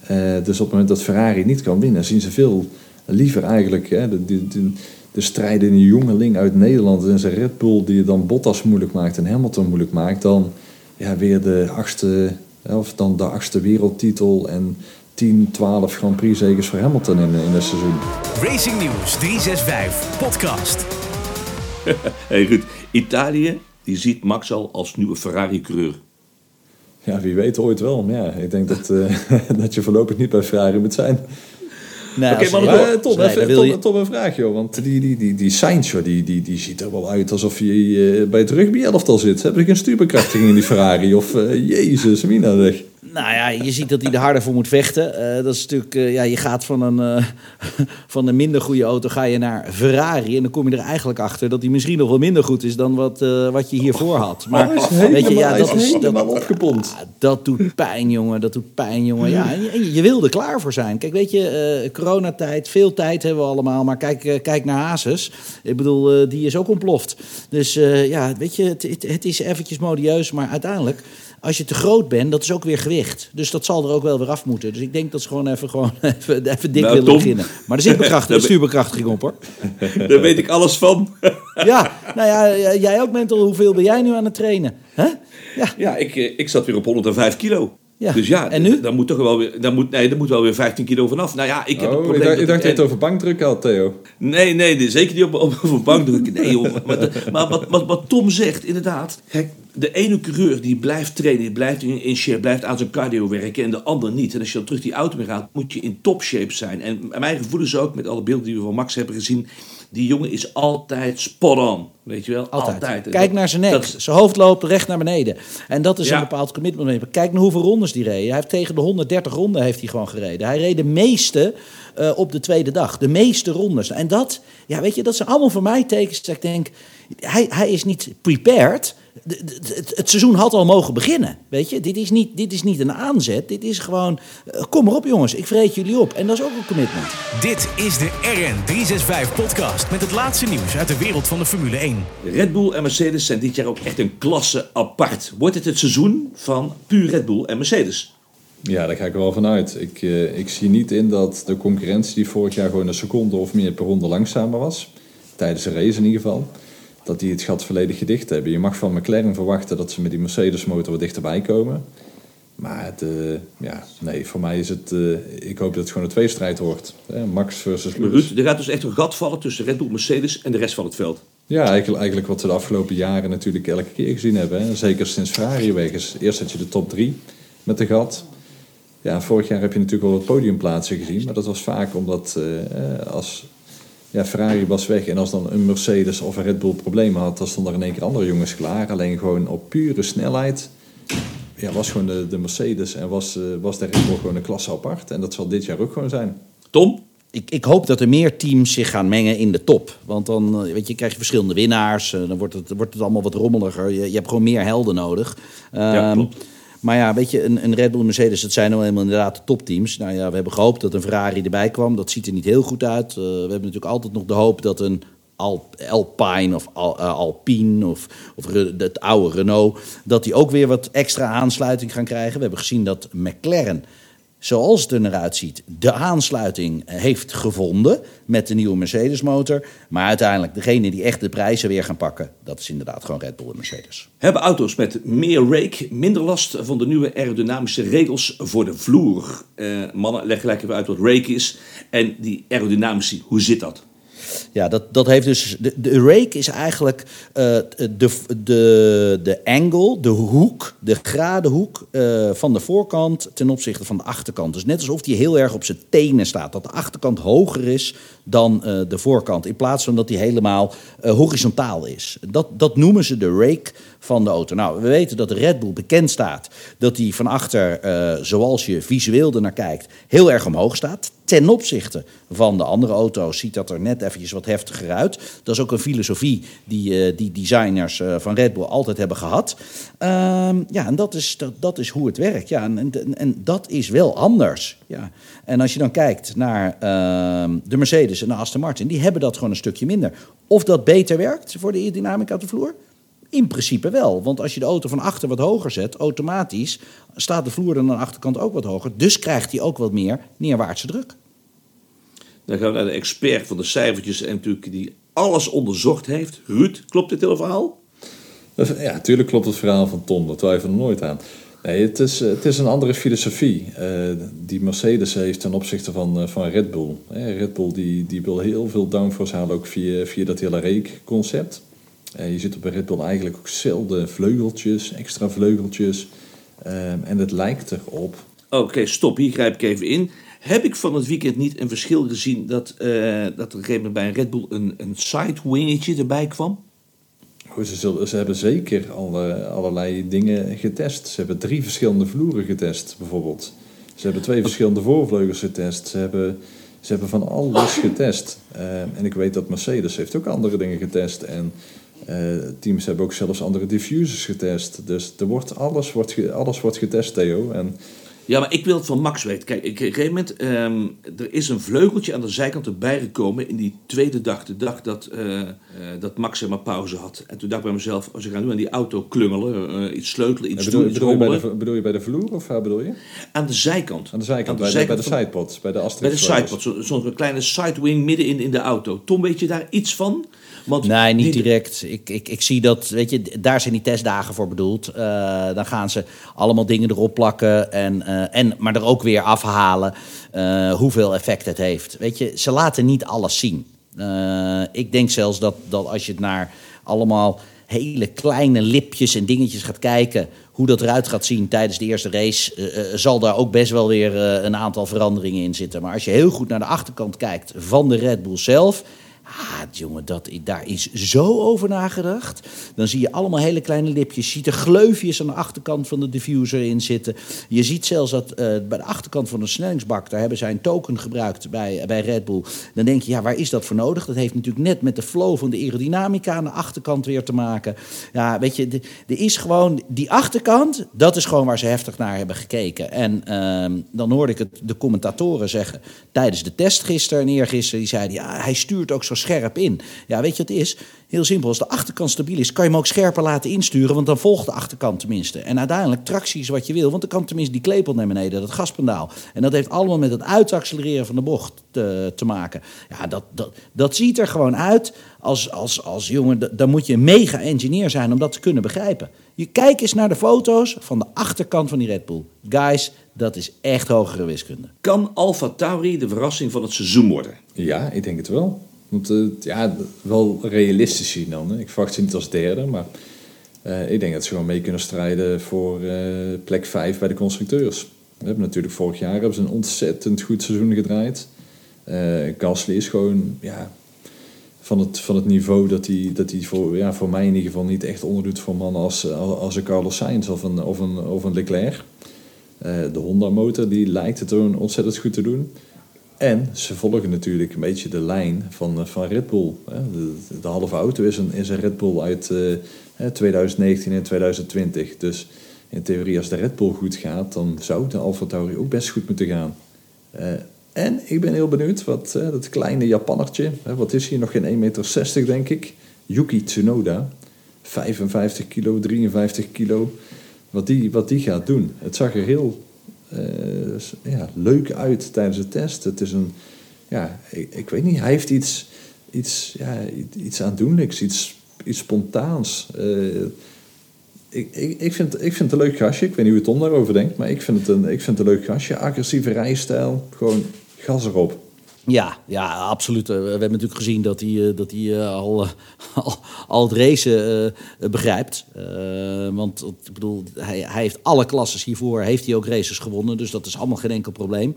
Speaker 5: Eh, dus op het moment dat Ferrari niet kan winnen, zien ze veel liever eigenlijk hè, de, de, de, de strijd in een jongeling uit Nederland en zijn Red Bull die dan Bottas moeilijk maakt en Hamilton moeilijk maakt, dan ja, weer de achtste, hè, of dan de achtste wereldtitel en 10, 12 Grand Prix zegens voor Hamilton in, in een seizoen.
Speaker 1: Racing News 365 podcast.
Speaker 3: Hey Ruud, Italië die ziet Max al als nieuwe Ferrari-coureur.
Speaker 5: Ja, wie weet ooit wel. Maar ja, ik denk dat, eh, dat je voorlopig niet bij Ferrari moet zijn.
Speaker 4: Nee,
Speaker 3: Oké,
Speaker 4: als-
Speaker 3: maar
Speaker 5: Tom,
Speaker 4: Nee,
Speaker 5: even, Tom,
Speaker 4: je-
Speaker 5: Tom, een vraag, joh. Want die, die, die, die Sainz, joh, die, die, die ziet er wel uit alsof hij eh, bij het rugby-elftal zit. Heb ik een stuurbekrachtiging in die Ferrari? Of, eh, jezus, Mina, zeg.
Speaker 4: Nou ja, je ziet dat hij er harder voor moet vechten. Eh, dat is natuurlijk, eh, ja, je gaat van een, eh, van een minder goede auto ga je naar Ferrari. En dan kom je er eigenlijk achter dat hij misschien nog wel minder goed is dan wat, wat je hiervoor had. Maar
Speaker 5: is
Speaker 4: weet je, ja, dat
Speaker 5: is
Speaker 4: dat,
Speaker 5: helemaal opgepompt.
Speaker 4: ja, dat doet pijn, jongen. Dat doet pijn, jongen. Ja, je, je wil er klaar voor zijn. Kijk, weet je, coronatijd, veel tijd hebben we allemaal. Maar kijk, kijk naar Hazes. Ik bedoel, die is ook ontploft. Dus ja, weet je, het, het, het is eventjes modieus. Maar uiteindelijk, als je te groot bent, dat is ook weer gewicht. Dus dat zal er ook wel weer af moeten. Dus ik denk dat ze gewoon even, gewoon even, even dik
Speaker 3: Nou,
Speaker 4: willen
Speaker 3: Tom.
Speaker 4: beginnen. Maar er zit bekrachtiging, stuurbekrachtiging op, hoor.
Speaker 3: Daar weet ik alles van.
Speaker 4: Ja, nou ja, jij ook, Mental. Hoeveel ben jij nu aan het trainen? Hè? Ja,
Speaker 3: Ja, ik, eh, ik zat weer op 105 kilo.
Speaker 4: Ja.
Speaker 3: Dus ja,
Speaker 4: En nu?
Speaker 3: Dan moet toch wel weer, dan moet, nee, dan moet wel weer 15 kilo vanaf. Nou ja, ik heb een
Speaker 5: Oh, ik
Speaker 3: probleem.
Speaker 5: dacht, ik dacht dat je
Speaker 3: en-
Speaker 5: het over bankdruk had, Theo.
Speaker 3: Nee, nee, nee, zeker niet op, een bankdruk. Nee, joh. Maar, maar wat, wat, wat Tom zegt, inderdaad. Kijk, de ene coureur die blijft trainen, die blijft in, shape, blijft aan zijn cardio werken en de ander niet. En als je dan terug die auto mee gaat, moet je in topshape zijn. En mijn gevoel is ook, met alle beelden die we van Max hebben gezien, die jongen is altijd spot on. Weet je wel?
Speaker 4: Altijd. Kijk naar zijn nek.
Speaker 3: dat-
Speaker 4: zijn hoofd loopt recht naar beneden. En dat is
Speaker 3: Ja.
Speaker 4: een bepaald commitment. Kijk naar hoeveel rondes die reed. Hij heeft tegen de 130 ronden heeft hij gewoon gereden. Hij reed de meeste eh, op de tweede dag. De meeste rondes. En dat, ja, weet je, dat zijn allemaal voor mij tekens dat ik denk, hij, hij is niet prepared. Het, het seizoen had al mogen beginnen. Weet je, dit is niet, dit is niet een aanzet. Dit is gewoon, eh, kom maar op jongens, ik vreet jullie op. En dat is ook een commitment.
Speaker 1: Dit is de RN365 podcast met het laatste nieuws uit de wereld van de Formule 1.
Speaker 3: Red Bull en Mercedes zijn dit jaar ook echt een klasse apart. Wordt het het seizoen van puur Red Bull en Mercedes?
Speaker 5: Ja, daar ga ik er wel vanuit. Ik, eh, ik zie niet in dat de concurrentie die vorig jaar gewoon een seconde of meer per ronde langzamer was, tijdens de race in ieder geval, dat die het gat volledig gedicht hebben. Je mag van McLaren verwachten dat ze met die Mercedes motor wat dichterbij komen. Maar het, eh, ja, nee, voor mij is het, eh, ik hoop dat het gewoon een tweestrijd wordt. Hè, Max versus Lewis.
Speaker 3: Ruud, er gaat dus echt een gat vallen tussen Red Bull, Mercedes en de rest van het veld.
Speaker 5: Ja, eigenlijk, eigenlijk wat we de afgelopen jaren natuurlijk elke keer gezien hebben. Hè. Zeker sinds Ferrari weg is. Eerst had je de top drie met de gat. Ja, vorig jaar heb je natuurlijk wel wat podiumplaatsen gezien. Maar dat was vaak omdat eh, als ja, Ferrari was weg en als dan een Mercedes of een Red Bull problemen had, dan stonden er in één keer andere jongens klaar. Alleen gewoon op pure snelheid ja, was gewoon de, de Mercedes en was, eh, was de Red Bull gewoon een klasse apart. En dat zal dit jaar ook gewoon zijn.
Speaker 3: Tom?
Speaker 4: Ik, ik hoop dat er meer teams zich gaan mengen in de top. Want dan eh, weet je, krijg je verschillende winnaars. eh, Dan wordt het, wordt het allemaal wat rommeliger. Je, je hebt gewoon meer helden nodig.
Speaker 3: Ja,
Speaker 4: Ehm,
Speaker 3: klopt.
Speaker 4: Maar ja, weet je, een, een Red Bull Mercedes, dat zijn nou eenmaal inderdaad de topteams. Nou ja, we hebben gehoopt dat een Ferrari erbij kwam. Dat ziet er niet heel goed uit. Eh, we hebben natuurlijk altijd nog de hoop dat een Al- Alpine of eh, Alpine of, of het oude Renault... dat die ook weer wat extra aansluiting gaan krijgen. We hebben gezien dat McLaren zoals het er naar uitziet, de aansluiting heeft gevonden met de nieuwe Mercedes-motor. Maar uiteindelijk, degene die echt de prijzen weer gaan pakken, dat is inderdaad gewoon Red Bull en Mercedes.
Speaker 3: Hebben auto's met meer rake minder last van de nieuwe aerodynamische regels voor de vloer? Eh, mannen, leg gelijk even uit wat rake is. En die aerodynamische, hoe zit dat?
Speaker 4: Ja, dat, dat heeft dus. De, rake is eigenlijk eh, de, de, de angle, de hoek, de gradenhoek eh, van de voorkant ten opzichte van de achterkant. Dus net alsof die heel erg op zijn tenen staat. Dat de achterkant hoger is dan eh, de voorkant. In plaats van dat die helemaal eh, horizontaal is. Dat, dat noemen ze de rake van de auto. Nou, we weten dat de Red Bull bekend staat dat die van achter, eh, zoals je visueel ernaar kijkt, heel erg omhoog staat. Ten opzichte van de andere auto's ziet dat er net eventjes wat heftiger uit. Dat is ook een filosofie die, die designers van Red Bull altijd hebben gehad. Ehm, ja, en dat is, dat, dat is hoe het werkt. Ja, en, en, en dat is wel anders. Ja. En als je dan kijkt naar ehm, de Mercedes en de Aston Martin, die hebben dat gewoon een stukje minder. Of dat beter werkt voor de aerodynamica op de vloer? In principe wel, want als je de auto van achter wat hoger zet, automatisch staat de vloer dan aan de achterkant ook wat hoger. Dus krijgt hij ook wat meer neerwaartse druk.
Speaker 3: Dan gaan we naar de expert van de cijfertjes en natuurlijk die alles onderzocht heeft. Ruud, klopt dit hele verhaal?
Speaker 5: Ja, natuurlijk klopt het verhaal van Tom, daar twijfelen we nooit aan. Nee, het is, eh, het is een andere filosofie. Eh, die Mercedes heeft ten opzichte van, eh, van Red Bull. Red Bull die, die wil heel veel downforce halen, ook via, via dat hele rake-concept. Eh, je ziet op een Red Bull eigenlijk ook zelden vleugeltjes, extra vleugeltjes. Ehm, en het lijkt erop.
Speaker 3: Oké, stop. Hier grijp ik even in. Heb ik van het weekend niet een verschil gezien dat, dat er een gegeven moment bij een Red Bull een, een sidewingetje erbij kwam?
Speaker 5: Ze, ze hebben zeker alle, allerlei dingen getest. Ze hebben drie verschillende vloeren getest, bijvoorbeeld. Ze hebben twee verschillende voorvleugels getest. Ze hebben, ze hebben van alles getest. Ehm, en ik weet dat Mercedes heeft ook andere dingen getest. En eh, teams hebben ook zelfs andere diffusers getest. Dus er wordt, alles, wordt, alles wordt getest, Theo. En
Speaker 3: Ja, maar ik wil het van Max weten. Kijk, op een gegeven moment, ehm, er is een vleugeltje aan de zijkant erbij gekomen in die tweede dag. De dag dat, eh, eh, dat Max zeg maar pauze had. En toen dacht ik bij mezelf, als ze gaan nu aan die auto klungelen, eh, iets sleutelen, iets
Speaker 5: bedoel,
Speaker 3: doen,
Speaker 5: bedoel, je bij de, bedoel je bij de vloer of waar bedoel je?
Speaker 3: Aan de zijkant.
Speaker 5: Aan de zijkant,
Speaker 3: Aan de
Speaker 5: bij, de, bij de sidepods, bij de
Speaker 3: Bij sidepod, zo- zo'n kleine sidewing midden in, in de auto. Tom, weet je daar iets van? Want
Speaker 4: Nee, niet
Speaker 3: die-
Speaker 4: direct. Ik, ik, ik zie dat, weet je, daar zijn die testdagen voor bedoeld. Eh, dan gaan ze allemaal dingen erop plakken, en, eh, en, maar er ook weer afhalen eh, hoeveel effect het heeft. Weet je, ze laten niet alles zien. Ik denk zelfs dat, dat als je het naar allemaal hele kleine lipjes en dingetjes gaat kijken... hoe dat eruit gaat zien tijdens de eerste race... zal daar ook best wel weer een aantal veranderingen in zitten. Maar als je heel goed naar de achterkant kijkt van de Red Bull zelf... Ah, jongen, dat, daar is zo over nagedacht. Dan zie je allemaal hele kleine lipjes. Je ziet er gleufjes aan de achterkant van de diffuser in zitten. Je ziet zelfs dat eh, bij de achterkant van de versnellingsbak... daar hebben zij een token gebruikt bij, bij Red Bull. Dan denk je, ja, waar is dat voor nodig? Dat heeft natuurlijk net met de flow van de aerodynamica... aan de achterkant weer te maken. Ja, weet je, er is gewoon... Die achterkant, dat is gewoon waar ze heftig naar hebben gekeken. En ehm, dan hoorde ik het de commentatoren zeggen... tijdens de test gisteren en eergisteren... die zeiden, ja, hij stuurt ook zo scherp in. Ja, weet je wat het is? Heel simpel, als de achterkant stabiel is... kan je hem ook scherper laten insturen... want dan volgt de achterkant tenminste. En uiteindelijk, tractie is wat je wil... want dan kan tenminste die klepel naar beneden, dat gaspendaal. En dat heeft allemaal met het uitaccelereren van de bocht te, te maken. Ja, dat, dat, dat ziet er gewoon uit als, als, als jongen... dan moet je een mega-engineer zijn om dat te kunnen begrijpen. Je kijk eens naar de foto's van de achterkant van die Red Bull. Guys, dat is echt hogere wiskunde.
Speaker 3: Kan Alfa Tauri de verrassing van het seizoen worden?
Speaker 5: Ja, ik denk het wel. Want eh, ja, wel realistisch zien dan. Hè. Ik verwacht ze niet als derde, maar eh, ik denk dat ze gewoon mee kunnen strijden voor eh, plek 5 bij de constructeurs. We hebben natuurlijk vorig jaar hebben ze een ontzettend goed seizoen gedraaid. Eh Gasly is gewoon ja, van, het, van het niveau dat hij, dat hij voor, ja, voor mij in ieder geval niet echt onderdoet voor mannen als, als een Carlos Sainz of een, of een, of een Leclerc. Eh, de Honda-motor die lijkt het gewoon ontzettend goed te doen. En ze volgen natuurlijk een beetje de lijn van, eh, van Red Bull. De, de halve auto is een, is een Red Bull uit eh, hè, 2019 en 2020. Dus in theorie, als de Red Bull goed gaat, dan zou de Alfa ook best goed moeten gaan. Eh, en ik ben heel benieuwd wat eh, dat kleine Japannertje, wat is hier nog geen 1,60 meter denk ik, Yuki Tsunoda, 55 kilo, 53 kilo, wat die, wat die gaat doen. Het zag er heel eh, ja, leuk uit tijdens de test. Het is een, ja, ik, ik weet niet, hij heeft iets, iets, ja, iets aandoenlijks, iets, iets spontaans. Eh, ik, ik, ik, vind, ik vind het een leuk gastje. Ik weet niet hoe Tom daarover denkt, maar ik vind het een, ik vind het een leuk gastje. Agressieve rijstijl, gewoon gas erop.
Speaker 4: Ja, ja, absoluut. Eh, We hebben natuurlijk gezien dat hij, eh, dat hij eh, al, al, al het racen begrijpt. Want ik bedoel, hij, hij heeft alle klasses hiervoor, heeft hij ook races gewonnen. Dus dat is allemaal geen enkel probleem.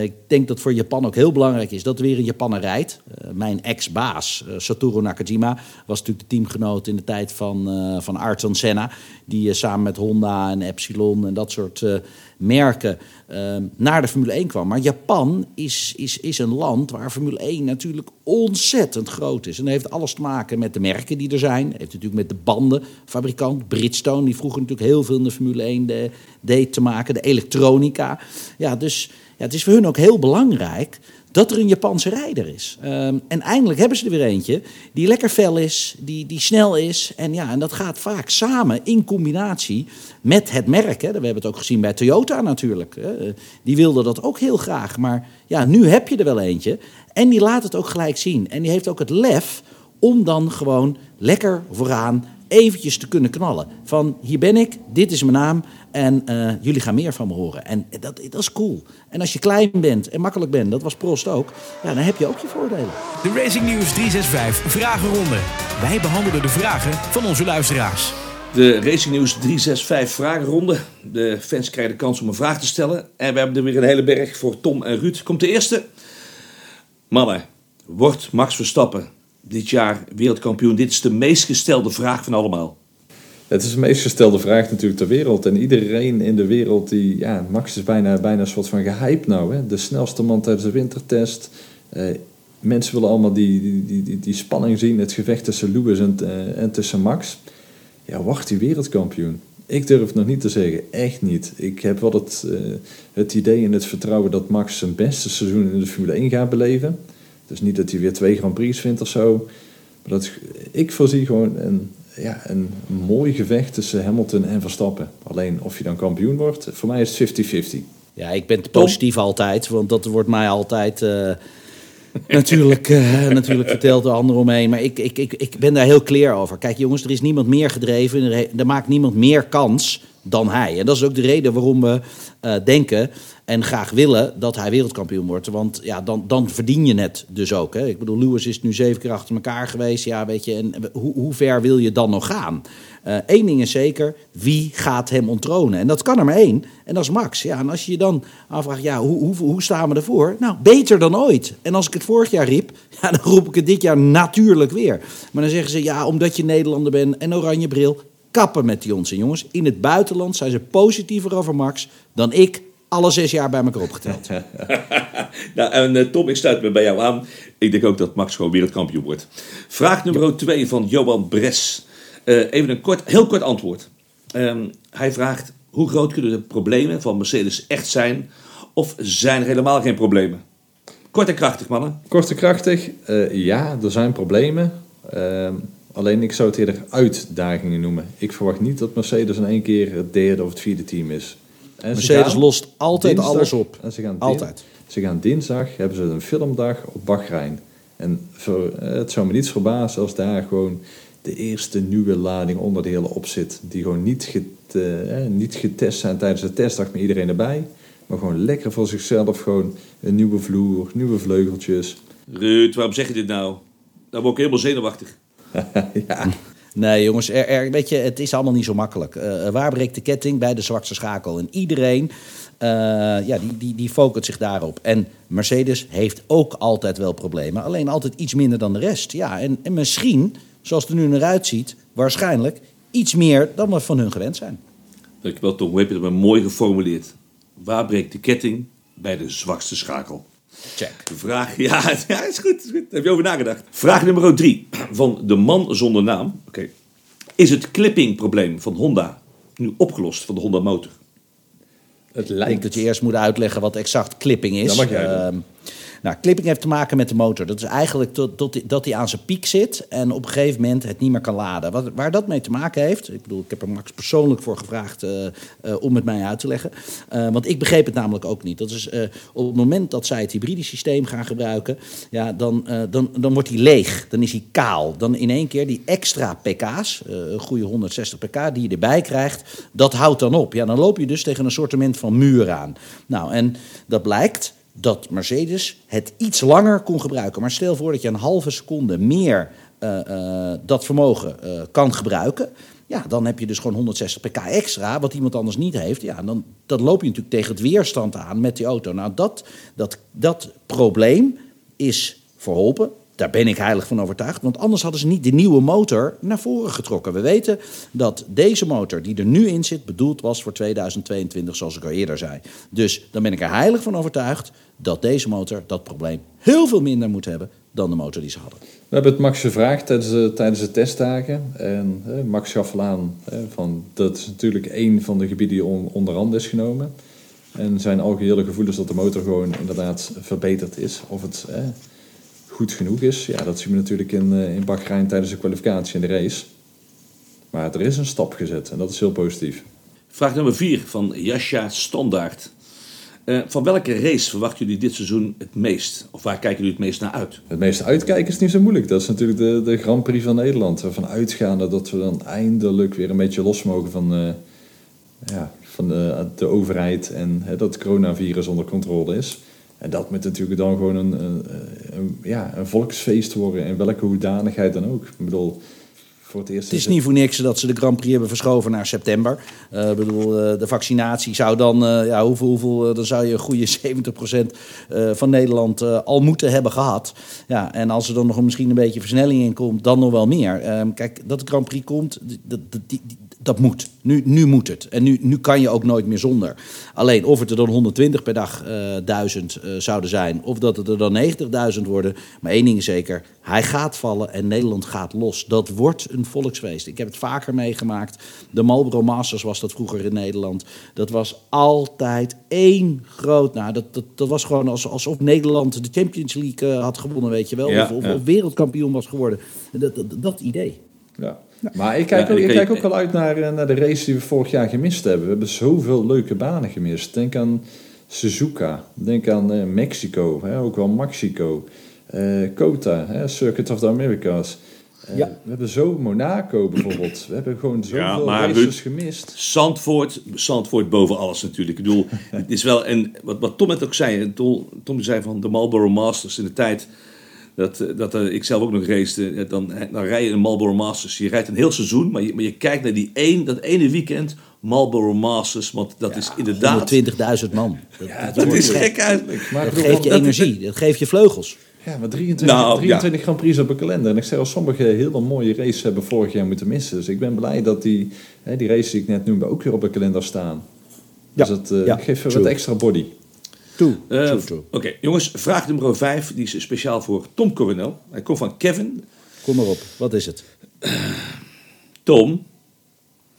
Speaker 4: Ik denk dat voor Japan ook heel belangrijk is dat er weer een Japaner rijdt. Mijn ex-baas, Satoru Nakajima, was natuurlijk de teamgenoot in de tijd van, van Senna. Die samen met Honda en Epsilon en dat soort merken eh, naar de Formule 1 kwam. Maar Japan is, is, is een land waar Formule 1 natuurlijk ontzettend groot is. En dat heeft alles te maken met de merken die er zijn. heeft natuurlijk met de bandenfabrikant Bridgestone, die vroeger natuurlijk heel veel in de Formule 1 de, deed te maken. De elektronica. Ja, dus ja, het is voor hun ook heel belangrijk dat er een Japanse rijder is. Ehm, en eindelijk hebben ze er weer eentje die lekker fel is, die, die snel is. En, ja, en dat gaat vaak samen in combinatie met het merk. Hè. We hebben het ook gezien bij Toyota natuurlijk. Hè. Die wilden dat ook heel graag. Maar ja, nu heb je er wel eentje. En die laat het ook gelijk zien. En die heeft ook het lef om dan gewoon lekker vooraan eventjes te kunnen knallen. Van hier ben ik, dit is mijn naam en eh, jullie gaan meer van me horen. En dat, dat is cool. En als je klein bent en makkelijk bent, dat was Prost ook, ja, dan heb je ook je voordelen.
Speaker 1: De Racing News 365 Vragenronde. Wij behandelen de vragen van onze luisteraars.
Speaker 3: De Racing News 365 vragenronde. De fans krijgen de kans om een vraag te stellen. En we hebben er weer een hele berg voor Tom en Ruud. Komt de eerste. Mannen, wordt Max Verstappen dit jaar wereldkampioen? Dit is de meest gestelde vraag van allemaal.
Speaker 5: Het is de meest gestelde vraag natuurlijk ter wereld. En iedereen in de wereld die... Ja, Max is bijna, bijna een soort van gehyped nou. Hè? De snelste man tijdens de wintertest. Eh, mensen willen allemaal die, die, die, die, spanning zien. Het gevecht tussen Lewis en, en tussen Max. Ja, wordt hij wereldkampioen? Ik durf het nog niet te zeggen. Echt niet. Ik heb wel het, uh, het idee en het vertrouwen dat Max zijn beste seizoen in de Formule 1 gaat beleven. Dus niet dat hij weer twee Grand Prix vindt of zo. Maar dat, ik voorzie gewoon een, ja, een mooi gevecht tussen Hamilton en Verstappen. Alleen of je dan kampioen wordt, voor mij is het 50-50.
Speaker 4: Ja, ik ben positief altijd, want dat wordt mij altijd uh, natuurlijk, uh, natuurlijk verteld door anderen omheen. Maar ik, ik, ik, ik ben daar heel clear over. Kijk jongens, er is niemand meer gedreven, er maakt niemand meer kans dan hij. En dat is ook de reden waarom we uh, denken en graag willen dat hij wereldkampioen wordt. Want ja, dan, dan verdien je het dus ook. Hè. Ik bedoel, Lewis is nu zeven keer achter elkaar geweest. Ja, weet je, en hoe, hoe ver wil je dan nog gaan? Eén uh, ding is zeker, wie gaat hem onttronen? En dat kan er maar één, en dat is Max. Ja, en als je je dan afvraagt, ja, hoe, hoe, hoe staan we ervoor? Nou, beter dan ooit. En als ik het vorig jaar riep, ja, dan roep ik het dit jaar natuurlijk weer. Maar dan zeggen ze, ja, omdat je Nederlander bent en oranje bril... kappen met die onzin, jongens. In het buitenland zijn ze positiever over Max dan ik alle zes jaar bij elkaar opgeteld.
Speaker 3: nou, en uh, Tom, ik sluit me bij jou aan. Ik denk ook dat Max gewoon wereldkampioen wordt. Vraag nummer 2 van Johan Bres. Uh, even een kort, heel kort antwoord. Um, hij vraagt, hoe groot kunnen de problemen van Mercedes echt zijn? Of zijn er helemaal geen problemen? Kort en krachtig, mannen.
Speaker 5: Kort en krachtig. Uh, ja, er zijn problemen. Alleen ik zou het eerder uitdagingen noemen. Ik verwacht niet dat Mercedes in één keer het derde of het vierde team is.
Speaker 4: En Mercedes lost altijd dinsdag, alles op.
Speaker 5: En ze gaan
Speaker 4: altijd.
Speaker 5: Ze gaan dinsdag, hebben ze een filmdag op Bahrein. En voor, het zou me niets verbazen als daar gewoon de eerste nieuwe lading onderdelen op zit. Die gewoon niet, get, eh, niet getest zijn tijdens de testdag met iedereen erbij. Maar gewoon lekker voor zichzelf. Gewoon een nieuwe vloer, nieuwe vleugeltjes.
Speaker 3: Ruud, waarom zeg je dit nou? Dan word ik helemaal zenuwachtig.
Speaker 4: ja. Nee, jongens, er, weet je, het is allemaal niet zo makkelijk. Uh, waar breekt de ketting? Bij de zwakste schakel. En iedereen uh, ja, die, die, die focust zich daarop. En Mercedes heeft ook altijd wel problemen. Alleen altijd iets minder dan de rest. Ja, en, en misschien, zoals het er nu naar uitziet, waarschijnlijk iets meer dan we van hun gewend zijn.
Speaker 3: Dankjewel, Tom. Hoe heb je maar mooi geformuleerd? Waar breekt de ketting? Bij de zwakste schakel.
Speaker 4: Check.
Speaker 3: Vraag, ja, ja is goed, is goed. Heb je over nagedacht? Vraag nummer drie van de man zonder naam. Oké. Okay. Is het clippingprobleem van Honda nu opgelost van de Honda motor?
Speaker 4: Het lijkt... Ik denk dat je eerst moet uitleggen wat exact clipping is.
Speaker 5: Dat mag jij
Speaker 4: uh, nou, clipping heeft te maken met de motor. Dat is eigenlijk tot, tot, dat hij aan zijn piek zit en op een gegeven moment het niet meer kan laden. Wat, waar dat mee te maken heeft, ik bedoel, ik heb er Max persoonlijk voor gevraagd uh, uh, om het mij uit te leggen. Uh, want ik begreep het namelijk ook niet. Dat is op het moment dat zij het hybride systeem gaan gebruiken, ja, dan, dan, dan wordt hij leeg. Dan is hij kaal. Dan in één keer die extra pk's, een goede 160 pk, die je erbij krijgt, dat houdt dan op. Ja, dan loop je dus tegen een soortement van muur aan. Nou, en dat blijkt dat Mercedes het iets langer kon gebruiken. Maar stel voor dat je een halve seconde meer uh, uh, dat vermogen uh, kan gebruiken. Ja, dan heb je dus gewoon 160 pk extra, wat iemand anders niet heeft. Ja, dan dat loop je natuurlijk tegen het weerstand aan met die auto. Nou, dat, dat, dat probleem is verholpen. Daar ben ik heilig van overtuigd. Want anders hadden ze niet de nieuwe motor naar voren getrokken. We weten dat deze motor die er nu in zit bedoeld was voor 2022, zoals ik al eerder zei. Dus dan ben ik er heilig van overtuigd dat deze motor dat probleem heel veel minder moet hebben dan de motor die ze hadden.
Speaker 5: We hebben het Max gevraagd tijdens de, tijdens de testdagen. En Max gaf aan, van, dat is natuurlijk één van de gebieden die on, onder handen is genomen. En zijn algehele gevoelens dat de motor gewoon inderdaad verbeterd is. Of het goed genoeg is, ja, dat zien we natuurlijk in, uh, in Bahrein tijdens de kwalificatie en de race. Maar er is een stap gezet en dat is heel positief.
Speaker 3: Vraag nummer 4 van Jascha Standaard. Uh, van welke race verwachten jullie dit seizoen het meest? Of waar kijken jullie het meest naar uit?
Speaker 5: Het meeste uitkijken is niet zo moeilijk. Dat is natuurlijk de, de Grand Prix van Nederland. Ervan uitgaande dat we dan eindelijk weer een beetje los mogen van, uh, ja, van de, de overheid. En uh, dat het coronavirus onder controle is. En dat moet natuurlijk dan gewoon een, ja, een volksfeest worden. In welke hoedanigheid dan ook. Bedoel, voor het eerst.
Speaker 4: Het is niet voor niks dat ze de Grand Prix hebben verschoven naar september. Eh, Ik bedoel, eh, de vaccinatie zou dan, eh, ja, hoeveel, hoeveel, dan zou je een goede 70% eh, van Nederland al moeten hebben gehad. Ja, en als er dan nog een- misschien een beetje versnelling in komt, dan nog wel meer. Ehm, kijk, dat de Grand Prix komt, dat, dat, die- dat moet. Nu, nu moet het. En nu, nu kan je ook nooit meer zonder. Alleen of het er dan 120 per dag duizend zouden zijn, of dat het er dan 90.000 worden. Maar één ding is zeker, hij gaat vallen en Nederland gaat los. Dat wordt een volksfeest. Ik heb het vaker meegemaakt. De Marlboro Masters was dat vroeger in Nederland. Dat was altijd één groot... Nou, dat, dat, dat was gewoon als, alsof Nederland de Champions League eh, had gewonnen, weet je wel.
Speaker 3: Ja,
Speaker 4: of, of,
Speaker 3: ja.
Speaker 4: of wereldkampioen was geworden. Dat, dat, dat idee.
Speaker 5: Ja. Maar ik kijk,
Speaker 3: Ja,
Speaker 5: ook, ik kijk ook wel uit naar, eh, naar de race die we vorig jaar gemist hebben. We hebben zoveel leuke banen gemist. Denk aan Suzuka. Denk aan eh, Mexico. Hè, ook wel Mexico. Eh Kota, hè, Circuit of the Americas. Eh,
Speaker 4: Ja.
Speaker 5: We hebben zo Monaco bijvoorbeeld. We hebben gewoon zoveel
Speaker 3: Ja, maar
Speaker 5: races
Speaker 3: Ruud-
Speaker 5: gemist.
Speaker 3: Zandvoort, Zandvoort boven alles natuurlijk. Ik bedoel, het is wel, en wat, wat Tom net ook zei, Tom, Tom zei van de Marlboro Masters in de tijd dat, eh, dat ik zelf ook nog race, dan, dan rij je een Marlboro Masters. Je rijdt een heel seizoen, maar je, maar je kijkt naar die één, dat ene weekend Marlboro Masters, want dat is inderdaad,
Speaker 4: 120.000 man. Dat,
Speaker 3: ja,
Speaker 4: dat
Speaker 3: dat is gek eigenlijk.
Speaker 5: Maar
Speaker 4: Dat
Speaker 5: bedoel,
Speaker 4: geeft je
Speaker 5: dat-
Speaker 4: energie, dat geeft je vleugels.
Speaker 5: Ja, maar 23,
Speaker 3: Nou, ja.
Speaker 5: 23 Grand Prix op een kalender. En ik zeg al, sommige hele mooie races hebben vorig jaar moeten missen. Dus ik ben blij dat die, hè, die races die ik net noemde ook weer op een kalender staan. Dus
Speaker 4: Ja,
Speaker 5: dat eh,
Speaker 4: ja,
Speaker 5: geeft weer wat extra body.
Speaker 4: Toe,
Speaker 3: Eh,
Speaker 4: toe, toe.
Speaker 3: Oké, jongens, vraag nummer 5, die is speciaal voor Tom Coronel. Hij komt van Kevin.
Speaker 4: Kom maar op, wat is het?
Speaker 3: Tom,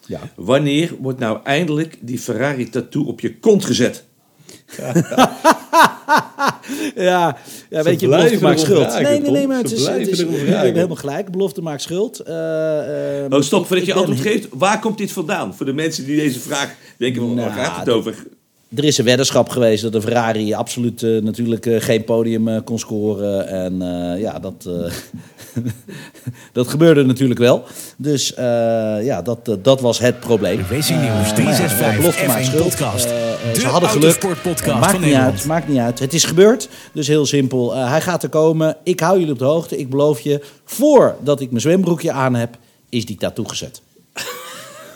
Speaker 4: Ja.
Speaker 3: wanneer wordt nou eindelijk die Ferrari tattoo op je kont gezet?
Speaker 4: Ja, ja weet je, belofte maakt schuld. nee, nee, nee, maar het is, het is je hebt helemaal gelijk. Belofte maakt schuld. Eh, eh,
Speaker 3: Oh, stop,
Speaker 4: ik-
Speaker 3: voordat je antwoord geeft. Waar komt dit vandaan? Voor de mensen die deze vraag denken, van, waar
Speaker 4: Nou,
Speaker 3: gaat het over?
Speaker 4: Er is een weddenschap geweest dat de Ferrari absoluut eh, natuurlijk eh, geen podium kon scoren. En eh, ja, dat, eh, dat gebeurde natuurlijk wel. Dus eh, ja, dat, dat was het probleem.
Speaker 1: Racing Nieuws
Speaker 4: Eh, maar ja,
Speaker 1: 365
Speaker 4: belofte maakt
Speaker 1: F1
Speaker 4: schuld.
Speaker 1: podcast.
Speaker 4: Eh,
Speaker 1: De
Speaker 4: ze hadden geluk. Eh, maakt
Speaker 1: van
Speaker 4: niet
Speaker 1: Nederland.
Speaker 4: uit, maakt niet uit. Het is gebeurd, dus heel simpel. Eh, hij gaat er komen. Ik hou jullie op de hoogte. Ik beloof je, voordat ik mijn zwembroekje aan heb, is die tattoo gezet.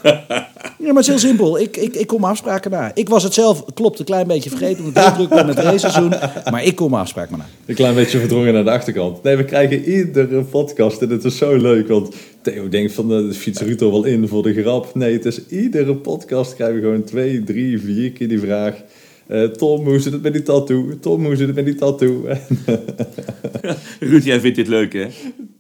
Speaker 4: Ja, maar het is heel simpel. Ik, ik, ik kom mijn afspraken na. Ik was het zelf, klopt, een klein beetje vergeten. Omdat ik heel druk ben met het raceseizoen. Maar ik kom mijn afspraken na.
Speaker 5: Een klein beetje verdrongen naar de achterkant. Nee, we krijgen iedere podcast en het is zo leuk. Want Theo denkt van de fiets er wel in voor de grap. Nee, het is iedere podcast krijgen we gewoon twee, drie, vier keer die vraag. Eh, Tom, hoe zit het met die tattoo? Tom, hoe zit het met die tattoo?
Speaker 3: Ruud, jij vindt dit leuk, hè?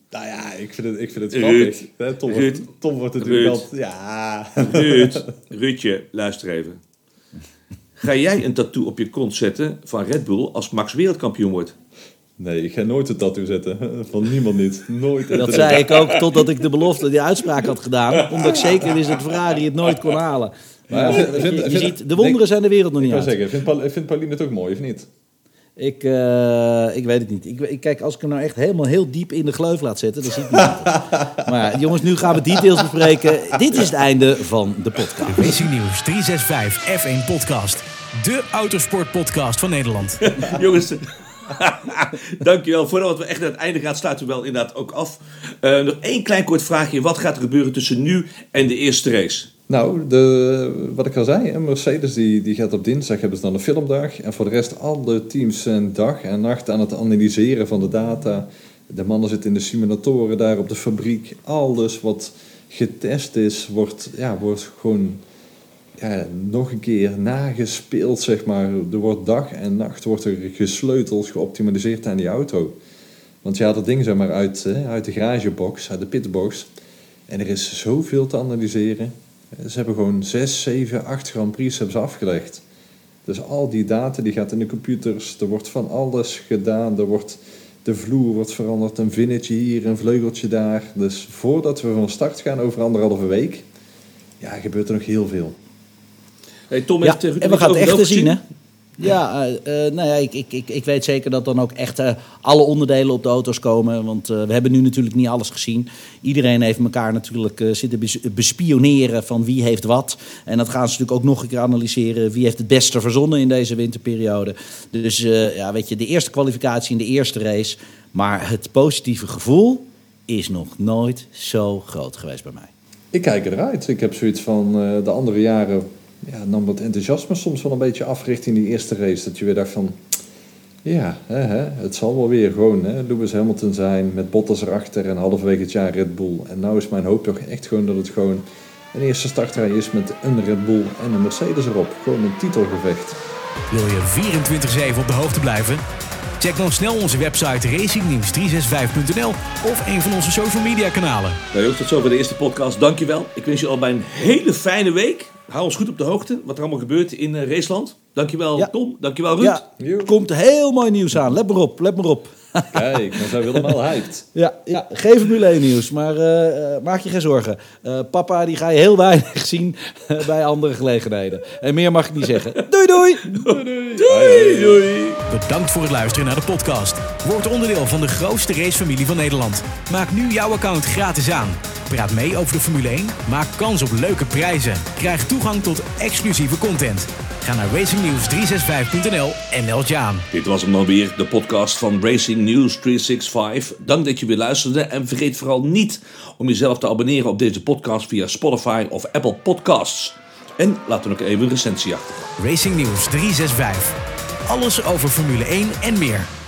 Speaker 5: nou ja, ik vind het, ik vind het grappig. Tom, wordt,
Speaker 3: Ruud.
Speaker 5: Tom wordt natuurlijk
Speaker 3: Ruud.
Speaker 5: altijd... Ja,
Speaker 3: Ruud, Ruudje, luister even. Ga jij een tattoo op je kont zetten van Red Bull als Max wereldkampioen wordt?
Speaker 5: Nee, ik ga nooit een tattoo zetten. Van niemand niet. Nooit.
Speaker 4: Dat zei ik ook totdat ik de belofte, die uitspraak had gedaan. Omdat ik zeker wist dat Ferrari het nooit kon halen.
Speaker 5: Maar vind-
Speaker 4: je,
Speaker 5: vind-
Speaker 4: je
Speaker 5: vind-
Speaker 4: ziet, de wonderen zijn de wereld nog niet uit.
Speaker 5: zeggen, vindt, Paul, vindt Pauline het ook mooi of niet?
Speaker 4: Ik, eh, ik weet het niet. Ik, ik, kijk, als ik hem nou echt helemaal heel diep in de gleuf laat zetten, dan zie ik het niet. Maar ja, jongens, nu gaan we details bespreken. Dit is het einde van de podcast.
Speaker 1: Racing Nieuws 365 F1 podcast. De autosportpodcast van Nederland.
Speaker 3: Jongens, dankjewel. Voordat we echt naar het einde gaan, sluiten we wel inderdaad ook af. Eh, nog één klein kort vraagje. Wat gaat er gebeuren tussen nu en de eerste race?
Speaker 5: Nou, de, wat ik al zei, Mercedes die, die gaat op dinsdag hebben ze dan een filmdag. En voor de rest, alle teams zijn dag en nacht aan het analyseren van de data. De mannen zitten in de simulatoren daar op de fabriek. Alles wat getest is, wordt, ja, wordt gewoon ja, nog een keer nagespeeld, zeg maar. Er wordt dag en nacht wordt er gesleuteld, geoptimaliseerd aan die auto. Want je haalt het ding zeg maar uit, hè, uit de garagebox, uit de pitbox. En er is zoveel te analyseren. Ze hebben gewoon 6, 7, 8 Grand Prix hebben ze afgelegd. Dus al die data die gaat in de computers. Er wordt van alles gedaan. Er wordt, de vloer wordt veranderd. Een vinnetje hier, een vleugeltje daar. Dus voordat we van start gaan over anderhalve week... Ja, gebeurt er nog heel veel.
Speaker 3: Hey, Tom
Speaker 4: Ja,
Speaker 3: heeft,
Speaker 4: en we gaan het
Speaker 3: gezien.
Speaker 4: zien, hè? Ja, eh, eh, nou ja, ik, ik, ik, ik weet zeker dat dan ook echt eh, alle onderdelen op de auto's komen. Want eh, we hebben nu natuurlijk niet alles gezien. Iedereen heeft elkaar natuurlijk eh, zitten bes- bespioneren van wie heeft wat. En dat gaan ze natuurlijk ook nog een keer analyseren. Wie heeft het beste verzonnen in deze winterperiode. Dus eh, ja, weet je, de eerste kwalificatie in de eerste race. Maar het positieve gevoel is nog nooit zo groot geweest bij mij.
Speaker 5: Ik kijk eruit. Ik heb zoiets van eh, de andere jaren ja, nam dat enthousiasme soms wel een beetje af richting die eerste race. Dat je weer dacht van, ja, hè, hè, het zal wel weer gewoon hè, Lewis Hamilton zijn met Bottas erachter en halverwege het jaar Red Bull. En nou is mijn hoop toch echt gewoon dat het gewoon een eerste startrij is met een Red Bull en een Mercedes erop. Gewoon een titelgevecht.
Speaker 1: Wil je 24-7 op de hoogte blijven? Check dan snel onze website racingnieuws365.nl of een van onze social media kanalen.
Speaker 3: Nou jongens, tot zover de eerste podcast. Dankjewel. Ik wens je allebei een hele fijne week. Hou ons goed op de hoogte wat er allemaal gebeurt in uh, Raceland. Dankjewel
Speaker 4: Ja.
Speaker 3: Tom, dankjewel Ruud.
Speaker 4: Ja, er komt heel mooi nieuws aan. Let maar op, let maar op.
Speaker 5: Kijk, maar zij willen wel hyped.
Speaker 4: Ja, ja geen Formule 1 nieuws, maar eh, eh, maak je geen zorgen. Eh, papa, die ga je heel weinig zien bij andere gelegenheden. En meer mag ik niet zeggen. Doei doei!
Speaker 3: Doei, doei.
Speaker 1: Bedankt voor het luisteren naar de podcast. Word onderdeel van de grootste racefamilie van Nederland. Maak nu jouw account gratis aan. Praat mee over de Formule 1, maak kans op leuke prijzen. Krijg toegang tot exclusieve content. Ga naar racingnews365.nl en meld je aan.
Speaker 3: Dit was hem dan weer, de podcast van Racing News 365. Dank dat je weer luisterde en vergeet vooral niet om jezelf te abonneren op deze podcast via Spotify of Apple Podcasts. En laat dan ook even een recensie achter.
Speaker 1: Racing News 365. Alles over Formule 1 en meer.